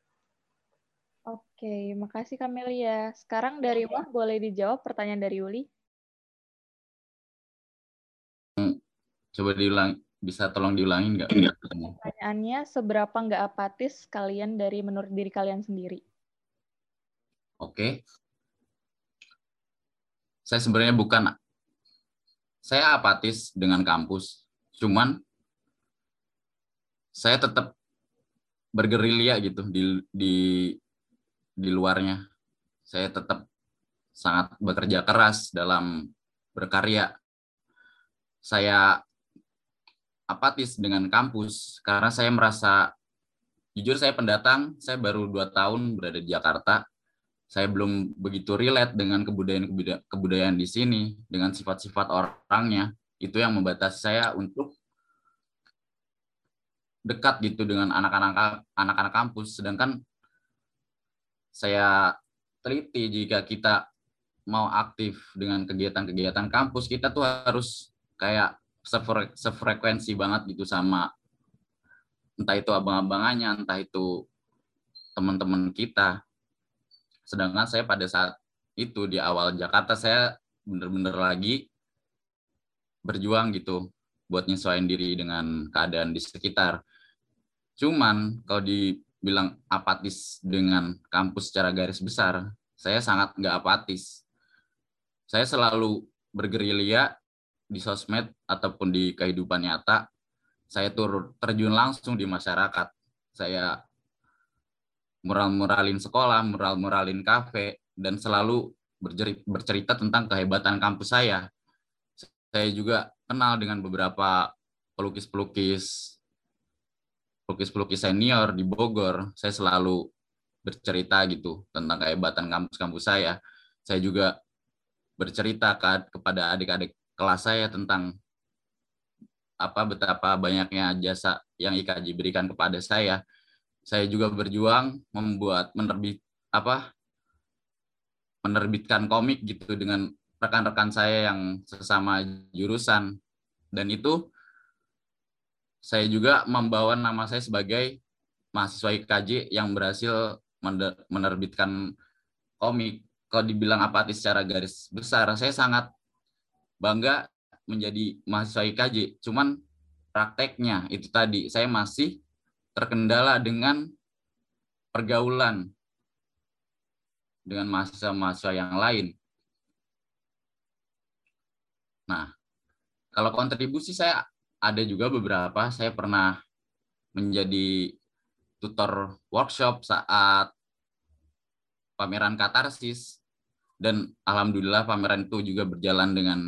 Speaker 2: Oke, makasih Kamelia. Sekarang dari Wah boleh dijawab pertanyaan dari Yuli?
Speaker 7: Hmm, coba diulang, bisa tolong diulangin nggak?
Speaker 2: Pertanyaannya, seberapa nggak apatis kalian dari menurut diri kalian sendiri?
Speaker 7: Oke. Saya sebenarnya bukan, saya apatis dengan kampus. Cuman saya tetap bergerilya gitu di di di luarnya. Saya tetap sangat bekerja keras dalam berkarya. Saya apatis dengan kampus karena saya merasa jujur saya pendatang, saya baru dua tahun berada di Jakarta. Saya belum begitu relate dengan kebudayaan kebudayaan di sini, dengan sifat-sifat orangnya. Itu yang membatasi saya untuk dekat gitu dengan anak-anak anak-anak kampus sedangkan saya teliti jika kita mau aktif dengan kegiatan-kegiatan kampus kita tuh harus kayak sefre sefrekuensi banget gitu sama entah itu abang-abangannya, entah itu teman-teman kita. Sedangkan saya pada saat itu di awal Jakarta saya bener-bener lagi berjuang gitu buat nyesuaiin diri dengan keadaan di sekitar. Cuman kalau dibilang apatis dengan kampus secara garis besar, saya sangat nggak apatis. Saya selalu bergerilya di sosmed ataupun di kehidupan nyata, saya turut terjun langsung di masyarakat. Saya mural-muralin sekolah, mural-muralin kafe, dan selalu bercerita tentang kehebatan kampus saya. Saya juga kenal dengan beberapa pelukis-pelukis pelukis-pelukis senior di Bogor. Saya selalu bercerita gitu tentang kehebatan kampus-kampus saya. Saya juga bercerita kepada adik-adik kelas saya tentang apa betapa banyaknya jasa yang IKJ berikan kepada saya. Saya juga berjuang membuat menerbit apa menerbitkan komik gitu dengan rekan-rekan saya yang sesama jurusan dan itu saya juga membawa nama saya sebagai mahasiswa IKJ yang berhasil menerbitkan komik. Kalau dibilang apatis secara garis besar, saya sangat bangga menjadi mahasiswa IKJ. Cuman prakteknya itu tadi saya masih terkendala dengan pergaulan dengan mahasiswa-mahasiswa yang lain. Nah, kalau kontribusi saya ada juga beberapa. Saya pernah menjadi tutor workshop saat pameran katarsis dan alhamdulillah pameran itu juga berjalan dengan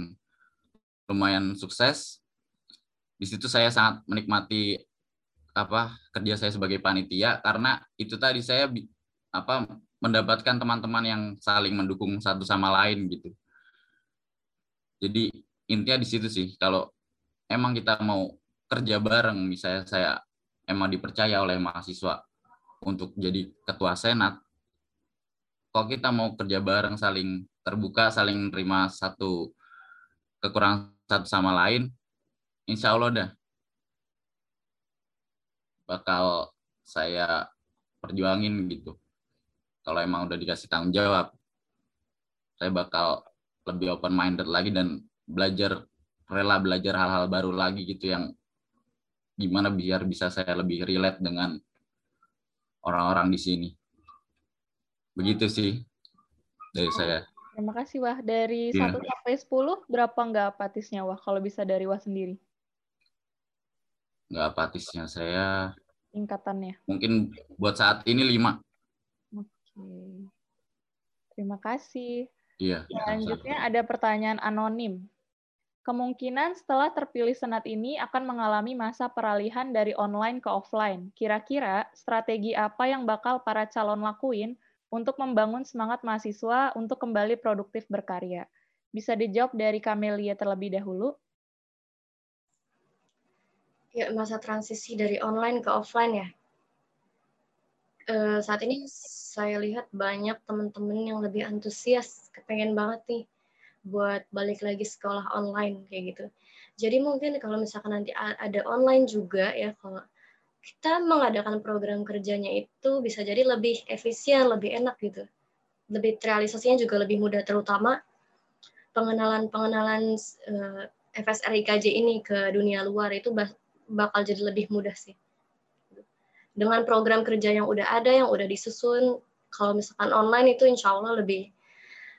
Speaker 7: lumayan sukses. Di situ saya sangat menikmati apa kerja saya sebagai panitia karena itu tadi saya apa mendapatkan teman-teman yang saling mendukung satu sama lain gitu. Jadi intinya di situ sih kalau emang kita mau kerja bareng misalnya saya emang dipercaya oleh mahasiswa untuk jadi ketua senat kalau kita mau kerja bareng saling terbuka saling terima satu kekurangan satu sama lain, insya Allah dah bakal saya perjuangin gitu. Kalau emang udah dikasih tanggung jawab, saya bakal lebih open minded lagi dan belajar rela belajar hal-hal baru lagi gitu yang gimana biar bisa saya lebih relate dengan orang-orang di sini. Begitu sih dari saya.
Speaker 2: Terima kasih Wah. Dari yeah. 1 sampai 10 berapa nggak apatisnya Wah kalau bisa dari Wah sendiri?
Speaker 7: Nggak apatisnya saya
Speaker 2: tingkatannya.
Speaker 7: Mungkin buat saat ini 5.
Speaker 2: Oke. Terima kasih.
Speaker 7: Iya.
Speaker 2: Selanjutnya ada pertanyaan anonim. Kemungkinan setelah terpilih senat ini akan mengalami masa peralihan dari online ke offline. Kira-kira strategi apa yang bakal para calon lakuin untuk membangun semangat mahasiswa untuk kembali produktif berkarya? Bisa dijawab dari Kamelia terlebih dahulu.
Speaker 5: Ya, masa transisi dari online ke offline ya. Uh, saat ini saya lihat banyak teman-teman yang lebih antusias, kepengen banget nih buat balik lagi sekolah online kayak gitu. Jadi mungkin kalau misalkan nanti ada online juga ya, kalau kita mengadakan program kerjanya itu bisa jadi lebih efisien, lebih enak gitu. Lebih realisasinya juga lebih mudah, terutama pengenalan-pengenalan eh, FSR IKJ ini ke dunia luar itu bakal jadi lebih mudah sih. Dengan program kerja yang udah ada, yang udah disusun, kalau misalkan online itu insya Allah lebih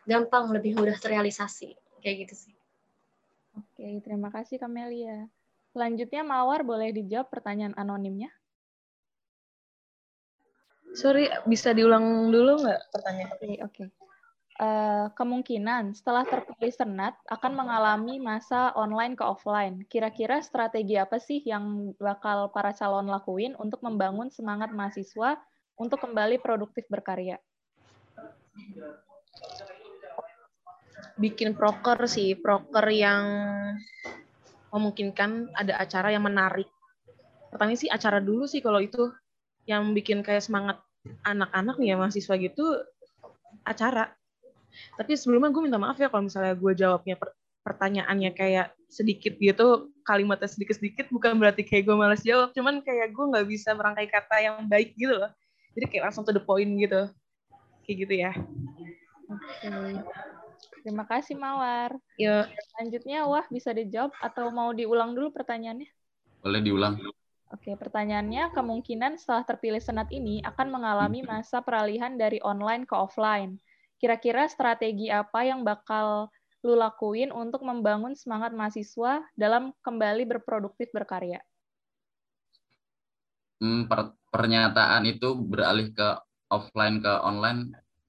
Speaker 5: gampang, lebih mudah terrealisasi. Kayak gitu sih.
Speaker 2: Oke, terima kasih Kamelia. Selanjutnya Mawar boleh dijawab pertanyaan anonimnya?
Speaker 6: Sorry, bisa diulang dulu nggak pertanyaan?
Speaker 2: Oke, okay, oke. Okay. Uh, eh, kemungkinan setelah terpilih senat akan mengalami masa online ke offline. Kira-kira strategi apa sih yang bakal para calon lakuin untuk membangun semangat mahasiswa untuk kembali produktif berkarya?
Speaker 6: Bikin proker sih, proker yang memungkinkan ada acara yang menarik. Pertama sih acara dulu sih kalau itu yang bikin kayak semangat anak-anak nih ya mahasiswa gitu acara. Tapi sebelumnya gue minta maaf ya kalau misalnya gue jawabnya per pertanyaannya kayak sedikit gitu, kalimatnya sedikit-sedikit bukan berarti kayak gue malas jawab, cuman kayak gue nggak bisa merangkai kata yang baik gitu loh. Jadi kayak langsung to the point gitu. Kayak gitu ya.
Speaker 2: Oke. Terima kasih Mawar.
Speaker 6: Ya,
Speaker 2: Selanjutnya Wah bisa dijawab atau mau diulang dulu pertanyaannya?
Speaker 7: Boleh diulang.
Speaker 2: Oke, pertanyaannya kemungkinan setelah terpilih senat ini akan mengalami masa peralihan dari online ke offline. Kira-kira strategi apa yang bakal lu lakuin untuk membangun semangat mahasiswa dalam kembali berproduktif berkarya?
Speaker 7: Hmm, per- pernyataan itu beralih ke offline ke online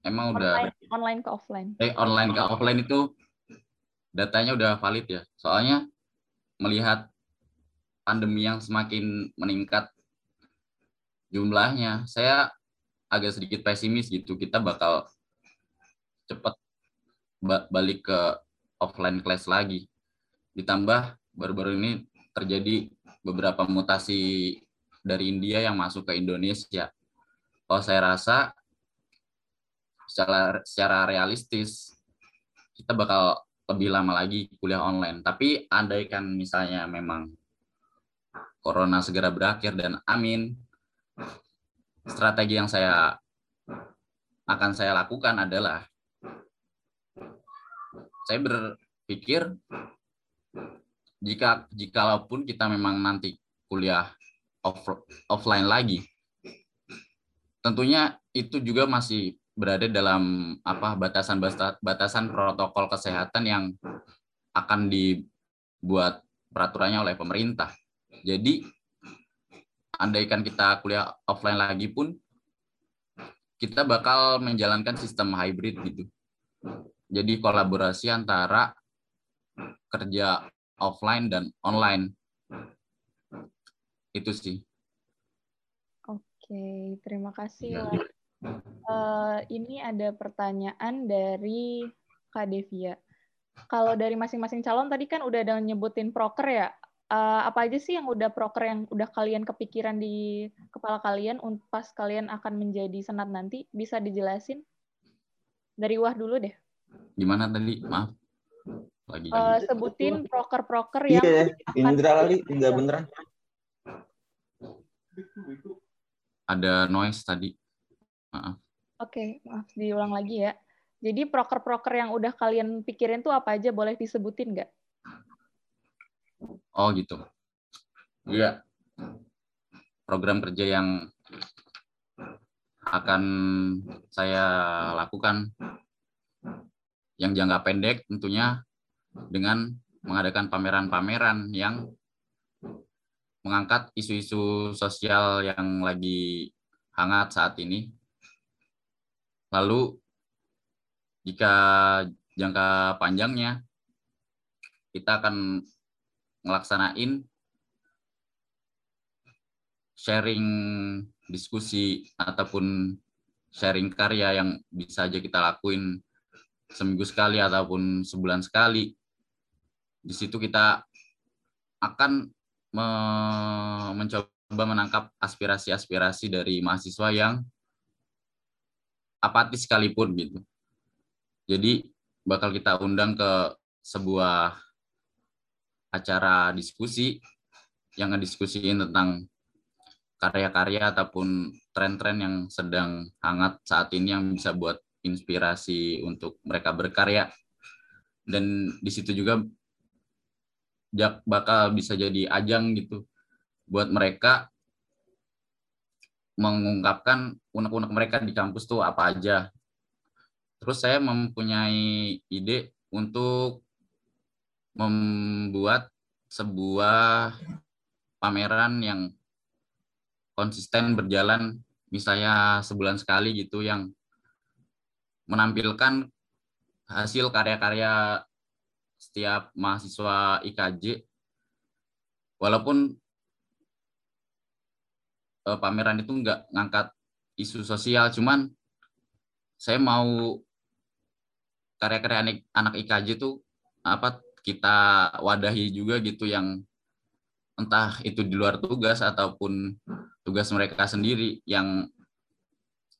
Speaker 7: emang udah
Speaker 2: Online, online ke offline.
Speaker 7: eh online ke offline itu datanya udah valid ya. Soalnya melihat pandemi yang semakin meningkat jumlahnya, saya agak sedikit pesimis gitu. Kita bakal cepat ba- balik ke offline class lagi. Ditambah baru-baru ini terjadi beberapa mutasi dari India yang masuk ke Indonesia. Kalau saya rasa secara secara realistis kita bakal lebih lama lagi kuliah online. Tapi andaikan misalnya memang corona segera berakhir dan amin, strategi yang saya akan saya lakukan adalah saya berpikir jika jikalaupun kita memang nanti kuliah off, offline lagi, tentunya itu juga masih berada dalam apa batasan batasan protokol kesehatan yang akan dibuat peraturannya oleh pemerintah. Jadi andaikan kita kuliah offline lagi pun kita bakal menjalankan sistem hybrid gitu. Jadi kolaborasi antara kerja offline dan online. Itu sih.
Speaker 2: Oke, terima kasih. Wak. Uh, ini ada pertanyaan dari Kak Devia. Kalau dari masing-masing calon tadi kan udah ada nyebutin proker ya. Uh, apa aja sih yang udah proker yang udah kalian kepikiran di kepala kalian pas kalian akan menjadi senat nanti? Bisa dijelasin? Dari Wah dulu deh.
Speaker 7: Gimana tadi? Maaf. Lagi,
Speaker 2: uh, sebutin proker-proker yang
Speaker 9: iya, Indra lagi enggak beneran.
Speaker 7: Ada noise tadi.
Speaker 2: Oke, okay, maaf diulang lagi ya. Jadi proker-proker yang udah kalian pikirin tuh apa aja boleh disebutin nggak?
Speaker 7: Oh gitu. Iya. Program kerja yang akan saya lakukan yang jangka pendek tentunya dengan mengadakan pameran-pameran yang mengangkat isu-isu sosial yang lagi hangat saat ini. Lalu jika jangka panjangnya kita akan ngelaksanain sharing diskusi ataupun sharing karya yang bisa aja kita lakuin seminggu sekali ataupun sebulan sekali. Di situ kita akan me mencoba menangkap aspirasi-aspirasi dari mahasiswa yang apatis sekalipun gitu. Jadi bakal kita undang ke sebuah acara diskusi yang ngediskusiin tentang karya-karya ataupun tren-tren yang sedang hangat saat ini yang bisa buat inspirasi untuk mereka berkarya dan di situ juga bakal bisa jadi ajang gitu buat mereka mengungkapkan unek-unek mereka di kampus tuh apa aja. Terus saya mempunyai ide untuk membuat sebuah pameran yang konsisten berjalan misalnya sebulan sekali gitu yang menampilkan hasil karya-karya setiap mahasiswa IKJ walaupun eh, pameran itu nggak ngangkat isu sosial cuman saya mau karya-karya anak, anak IKJ tuh apa kita wadahi juga gitu yang entah itu di luar tugas ataupun tugas mereka sendiri yang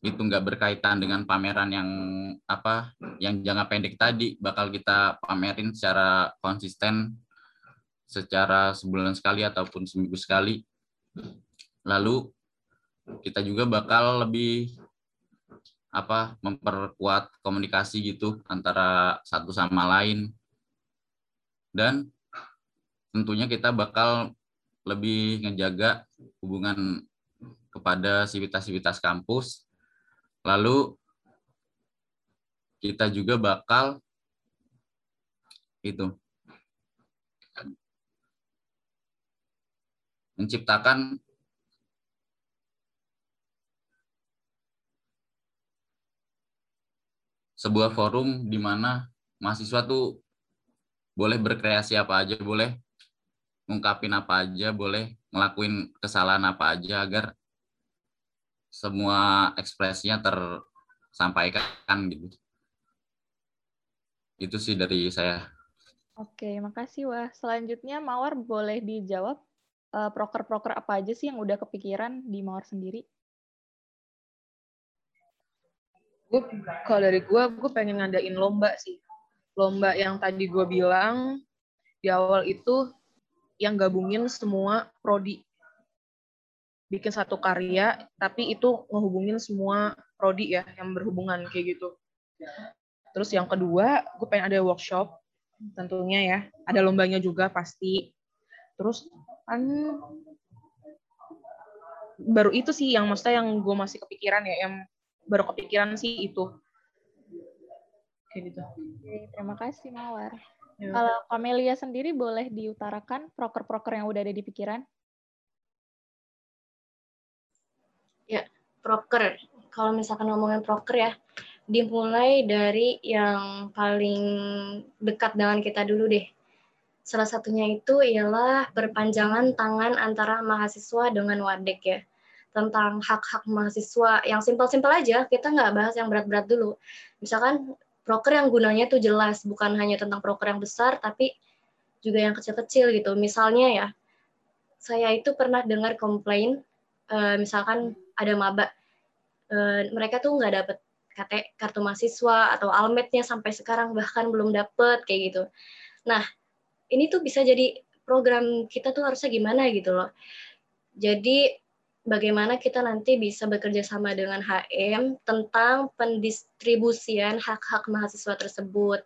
Speaker 7: itu nggak berkaitan dengan pameran yang apa yang jangka pendek tadi bakal kita pamerin secara konsisten secara sebulan sekali ataupun seminggu sekali. Lalu kita juga bakal lebih apa memperkuat komunikasi gitu antara satu sama lain. Dan tentunya kita bakal lebih ngejaga hubungan kepada sivitas-sivitas kampus. Lalu kita juga bakal itu menciptakan sebuah forum di mana mahasiswa tuh boleh berkreasi apa aja, boleh ngungkapin apa aja, boleh ngelakuin kesalahan apa aja agar semua ekspresinya tersampaikan gitu. Itu sih dari saya.
Speaker 2: Oke, makasih Wah. Selanjutnya Mawar boleh dijawab eh, proker-proker apa aja sih yang udah kepikiran di Mawar sendiri?
Speaker 6: Gue kalau dari gue gue pengen ngadain lomba sih. Lomba yang tadi gue bilang di awal itu yang gabungin semua prodi. Bikin satu karya tapi itu ngehubungin semua prodi ya yang berhubungan kayak gitu. Terus yang kedua gue pengen ada workshop tentunya ya. Ada lombanya juga pasti. Terus kan baru itu sih yang maksudnya yang gue masih kepikiran ya yang baru kepikiran sih itu.
Speaker 2: Kayak gitu. Oke, terima kasih Mawar. Ya. kalau Kamelia sendiri boleh diutarakan proker-proker yang udah ada di pikiran?
Speaker 5: Ya proker. Kalau misalkan ngomongin proker ya dimulai dari yang paling dekat dengan kita dulu deh. Salah satunya itu ialah perpanjangan tangan antara mahasiswa dengan wadek ya tentang hak-hak mahasiswa yang simpel-simpel aja kita nggak bahas yang berat-berat dulu. Misalkan proker yang gunanya tuh jelas bukan hanya tentang proker yang besar tapi juga yang kecil-kecil gitu. Misalnya ya saya itu pernah dengar komplain uh, misalkan ada maba uh, mereka tuh nggak dapet KT, kartu mahasiswa atau almetnya sampai sekarang bahkan belum dapet kayak gitu. Nah ini tuh bisa jadi program kita tuh harusnya gimana gitu loh. Jadi bagaimana kita nanti bisa bekerja sama dengan HM tentang pendistribusian hak-hak mahasiswa tersebut.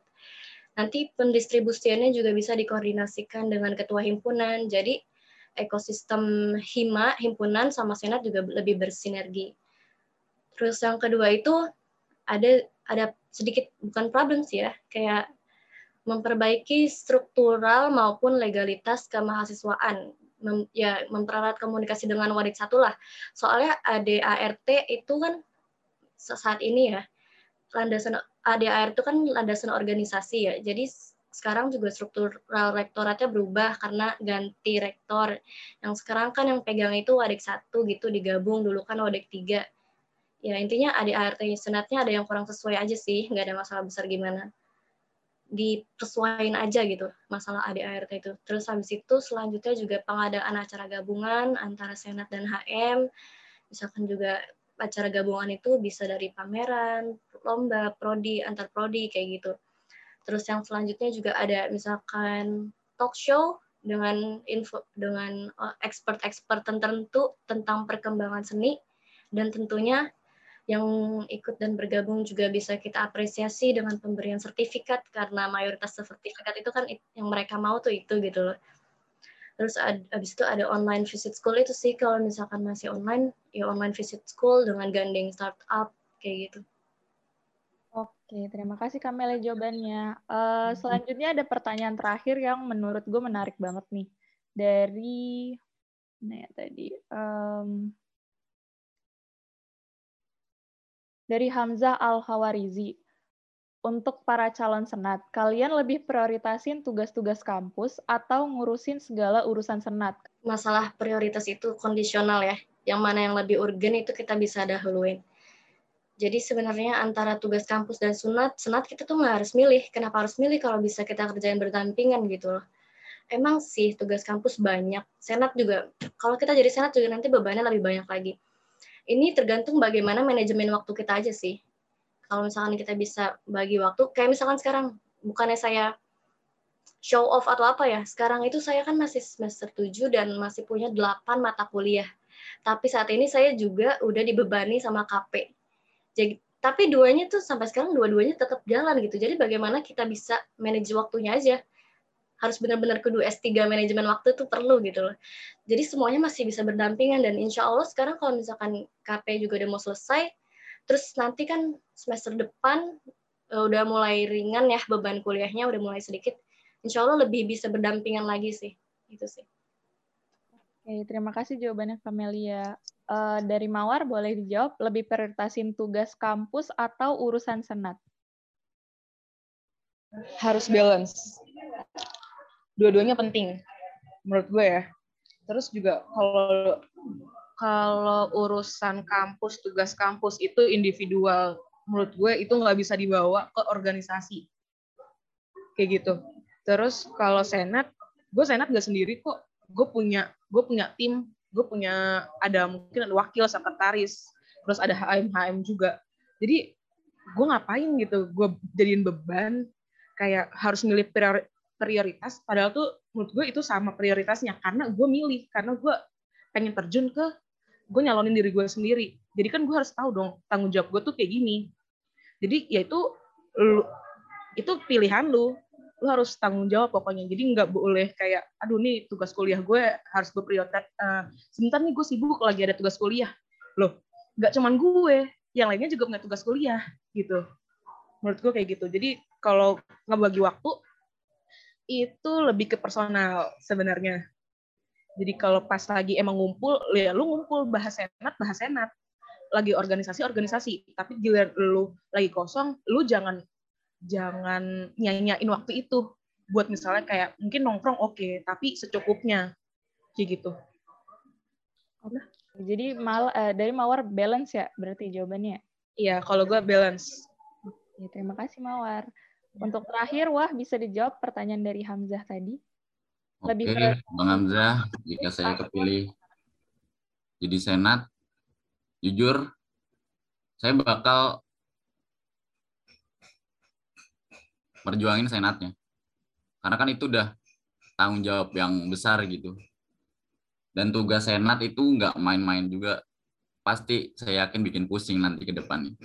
Speaker 5: Nanti pendistribusiannya juga bisa dikoordinasikan dengan ketua himpunan. Jadi ekosistem hima, himpunan sama senat juga lebih bersinergi. Terus yang kedua itu ada ada sedikit bukan problem sih ya, kayak memperbaiki struktural maupun legalitas kemahasiswaan mem, ya memperarat komunikasi dengan wadik satu lah. Soalnya ADART itu kan saat ini ya landasan ADART itu kan landasan organisasi ya. Jadi sekarang juga struktural rektoratnya berubah karena ganti rektor. Yang sekarang kan yang pegang itu wadik satu gitu digabung dulu kan wadik tiga. Ya intinya ADART senatnya ada yang kurang sesuai aja sih, nggak ada masalah besar gimana dipersuain aja gitu masalah ADART itu. Terus habis itu selanjutnya juga pengadaan acara gabungan antara Senat dan HM. Misalkan juga acara gabungan itu bisa dari pameran, lomba, prodi, antar prodi kayak gitu. Terus yang selanjutnya juga ada misalkan talk show dengan info dengan eh, expert-expert tertentu tentang perkembangan seni dan tentunya yang ikut dan bergabung juga bisa kita apresiasi dengan pemberian sertifikat karena mayoritas sertifikat itu kan yang mereka mau tuh itu gitu loh. Terus ad, abis itu ada online visit school itu sih kalau misalkan masih online ya online visit school dengan gandeng startup kayak gitu.
Speaker 2: Oke, terima kasih Kamela jawabannya. Uh, selanjutnya ada pertanyaan terakhir yang menurut gue menarik banget nih dari nah ya tadi um, dari Hamzah Al-Hawarizi. Untuk para calon senat, kalian lebih prioritasin tugas-tugas kampus atau ngurusin segala urusan senat?
Speaker 5: Masalah prioritas itu kondisional ya. Yang mana yang lebih urgen itu kita bisa dahuluin. Jadi sebenarnya antara tugas kampus dan sunat, senat kita tuh nggak harus milih. Kenapa harus milih kalau bisa kita kerjain berdampingan gitu loh. Emang sih tugas kampus banyak. Senat juga, kalau kita jadi senat juga nanti bebannya lebih banyak lagi ini tergantung bagaimana manajemen waktu kita aja sih. Kalau misalkan kita bisa bagi waktu, kayak misalkan sekarang, bukannya saya show off atau apa ya, sekarang itu saya kan masih semester 7 dan masih punya 8 mata kuliah. Tapi saat ini saya juga udah dibebani sama KP. Jadi, tapi duanya tuh sampai sekarang dua-duanya tetap jalan gitu. Jadi bagaimana kita bisa manage waktunya aja harus benar-benar kudu S3 manajemen waktu itu perlu gitu loh. Jadi semuanya masih bisa berdampingan dan insya Allah sekarang kalau misalkan KP juga udah mau selesai, terus nanti kan semester depan uh, udah mulai ringan ya beban kuliahnya udah mulai sedikit, insya Allah lebih bisa berdampingan lagi sih, itu sih.
Speaker 2: Oke, terima kasih jawabannya Kamelia. Uh, dari Mawar boleh dijawab, lebih prioritasin tugas kampus atau urusan senat?
Speaker 6: Harus balance dua-duanya penting menurut gue ya. Terus juga kalau kalau urusan kampus, tugas kampus itu individual. Menurut gue itu nggak bisa dibawa ke organisasi. Kayak gitu. Terus kalau senat, gue senat gak sendiri kok. Gue punya gue punya tim, gue punya ada mungkin ada wakil sekretaris, terus ada HM HM juga. Jadi gue ngapain gitu? Gue jadiin beban kayak harus milih prioritas padahal tuh menurut gue itu sama prioritasnya. Karena gue milih karena gue pengen terjun ke gue nyalonin diri gue sendiri. Jadi kan gue harus tahu dong tanggung jawab gue tuh kayak gini. Jadi ya itu lu itu pilihan lu. Lu harus tanggung jawab pokoknya. Jadi nggak boleh kayak aduh nih tugas kuliah gue harus gue prioritas uh, sebentar nih gue sibuk lagi ada tugas kuliah. Loh nggak cuman gue yang lainnya juga punya tugas kuliah gitu. Menurut gue kayak gitu. Jadi kalau nggak bagi waktu itu lebih ke personal sebenarnya. Jadi kalau pas lagi emang ngumpul, ya lu ngumpul bahas senat, bahas senat. Lagi organisasi, organisasi. Tapi giliran lu lagi kosong, lu jangan jangan nyanyain waktu itu. Buat misalnya kayak mungkin nongkrong oke, okay, tapi secukupnya. Kayak gitu.
Speaker 2: Udah. Jadi mal, uh, dari Mawar balance ya berarti jawabannya?
Speaker 6: Iya, kalau gue balance.
Speaker 2: Ya, terima kasih Mawar. Untuk terakhir, wah bisa dijawab pertanyaan dari Hamzah tadi.
Speaker 7: Lebih Oke, Bang Hamzah, jika saya kepilih jadi senat, jujur, saya bakal perjuangin senatnya. Karena kan itu udah tanggung jawab yang besar gitu. Dan tugas senat itu nggak main-main juga. Pasti saya yakin bikin pusing nanti ke depannya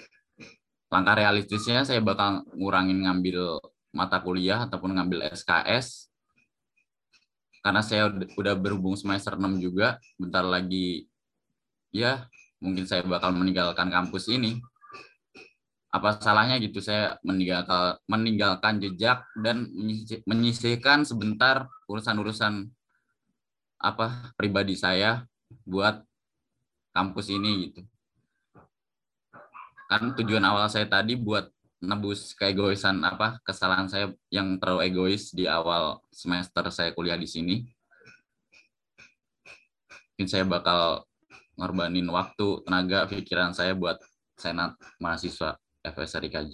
Speaker 7: langkah realistisnya saya bakal ngurangin ngambil mata kuliah ataupun ngambil SKS karena saya udah berhubung semester 6 juga bentar lagi ya mungkin saya bakal meninggalkan kampus ini. Apa salahnya gitu saya meninggalkan meninggalkan jejak dan menyisihkan sebentar urusan-urusan apa pribadi saya buat kampus ini gitu kan tujuan awal saya tadi buat nebus keegoisan apa kesalahan saya yang terlalu egois di awal semester saya kuliah di sini. Mungkin saya bakal ngorbanin waktu, tenaga, pikiran saya buat senat mahasiswa FSRI KJ.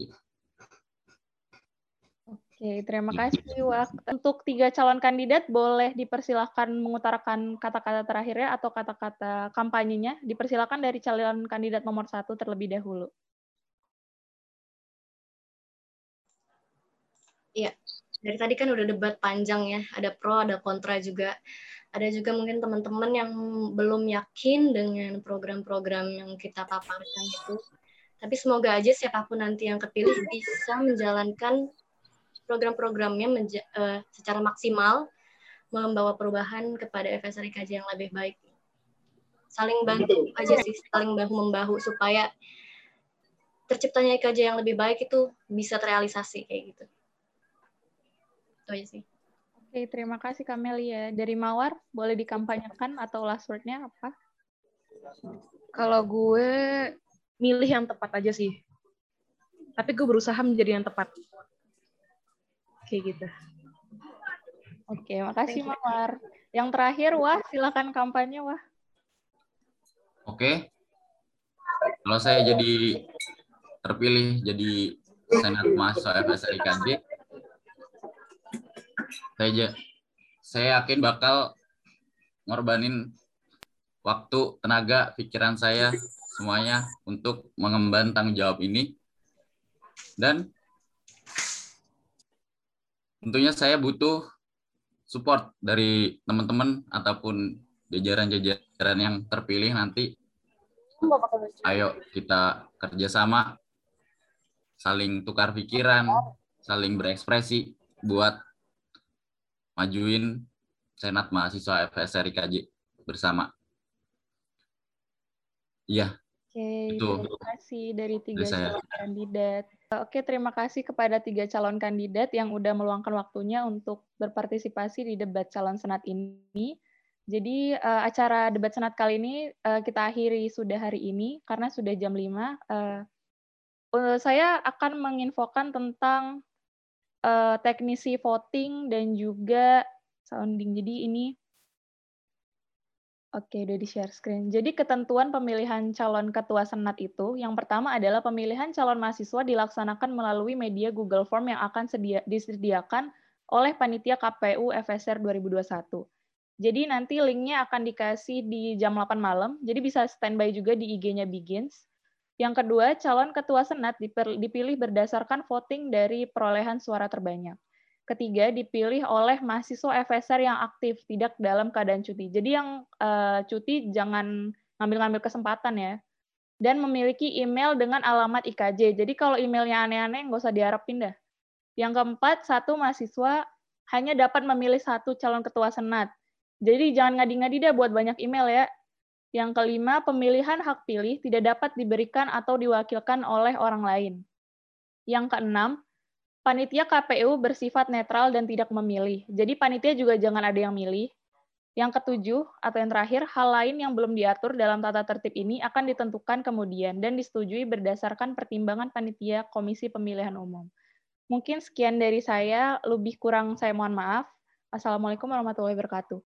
Speaker 2: Oke, terima kasih Wak. Untuk tiga calon kandidat boleh dipersilahkan mengutarakan kata-kata terakhirnya atau kata-kata kampanyenya. Dipersilahkan dari calon kandidat nomor satu terlebih dahulu.
Speaker 5: Iya, dari tadi kan udah debat panjang ya, ada pro, ada kontra juga. Ada juga mungkin teman-teman yang belum yakin dengan program-program yang kita paparkan itu. Tapi semoga aja siapa pun nanti yang kepilih bisa menjalankan program-programnya uh, secara maksimal, membawa perubahan kepada FSRI KJ yang lebih baik. Saling bantu aja sih, saling bahu-membahu supaya terciptanya IKJ yang lebih baik itu bisa terrealisasi kayak gitu itu aja sih.
Speaker 2: Oke, terima kasih Kamelia. Dari Mawar, boleh dikampanyekan atau last word-nya apa?
Speaker 6: Kalau gue milih yang tepat aja sih. Tapi gue berusaha menjadi yang tepat. Kayak gitu.
Speaker 2: Oke, makasih Mawar. Yang terakhir, Wah, silakan kampanye, Wah.
Speaker 7: Oke. Kalau saya jadi terpilih jadi senat mahasiswa FSRI KJ, saya saya yakin bakal ngorbanin waktu, tenaga, pikiran saya semuanya untuk mengemban tanggung jawab ini. Dan tentunya saya butuh support dari teman-teman ataupun jajaran-jajaran yang terpilih nanti. Ayo kita kerjasama, saling tukar pikiran, saling berekspresi buat majuin Senat Mahasiswa FSR IKJ bersama. Iya.
Speaker 2: Oke,
Speaker 7: itu.
Speaker 2: terima kasih dari tiga kandidat. Oke, terima kasih kepada tiga calon kandidat yang udah meluangkan waktunya untuk berpartisipasi di debat calon senat ini. Jadi eh, acara debat senat kali ini eh, kita akhiri sudah hari ini karena sudah jam 5. Eh, eh, saya akan menginfokan tentang teknisi voting dan juga sounding. Jadi ini Oke, udah di-share screen. Jadi ketentuan pemilihan calon ketua senat itu, yang pertama adalah pemilihan calon mahasiswa dilaksanakan melalui media Google Form yang akan sedia, disediakan oleh panitia KPU FSR 2021. Jadi nanti linknya akan dikasih di jam 8 malam, jadi bisa standby juga di IG-nya Begins. Yang kedua, calon ketua senat dipilih berdasarkan voting dari perolehan suara terbanyak. Ketiga, dipilih oleh mahasiswa FSR yang aktif, tidak dalam keadaan cuti. Jadi yang eh, cuti jangan ngambil-ngambil kesempatan ya. Dan memiliki email dengan alamat IKJ. Jadi kalau emailnya aneh-aneh, nggak usah diharapin dah. Yang keempat, satu mahasiswa hanya dapat memilih satu calon ketua senat. Jadi jangan ngadi-ngadi dah buat banyak email ya. Yang kelima, pemilihan hak pilih tidak dapat diberikan atau diwakilkan oleh orang lain. Yang keenam, panitia KPU bersifat netral dan tidak memilih. Jadi panitia juga jangan ada yang milih. Yang ketujuh, atau yang terakhir, hal lain yang belum diatur dalam tata tertib ini akan ditentukan kemudian dan disetujui berdasarkan pertimbangan panitia Komisi Pemilihan Umum. Mungkin sekian dari saya, lebih kurang saya mohon maaf. Assalamualaikum warahmatullahi wabarakatuh.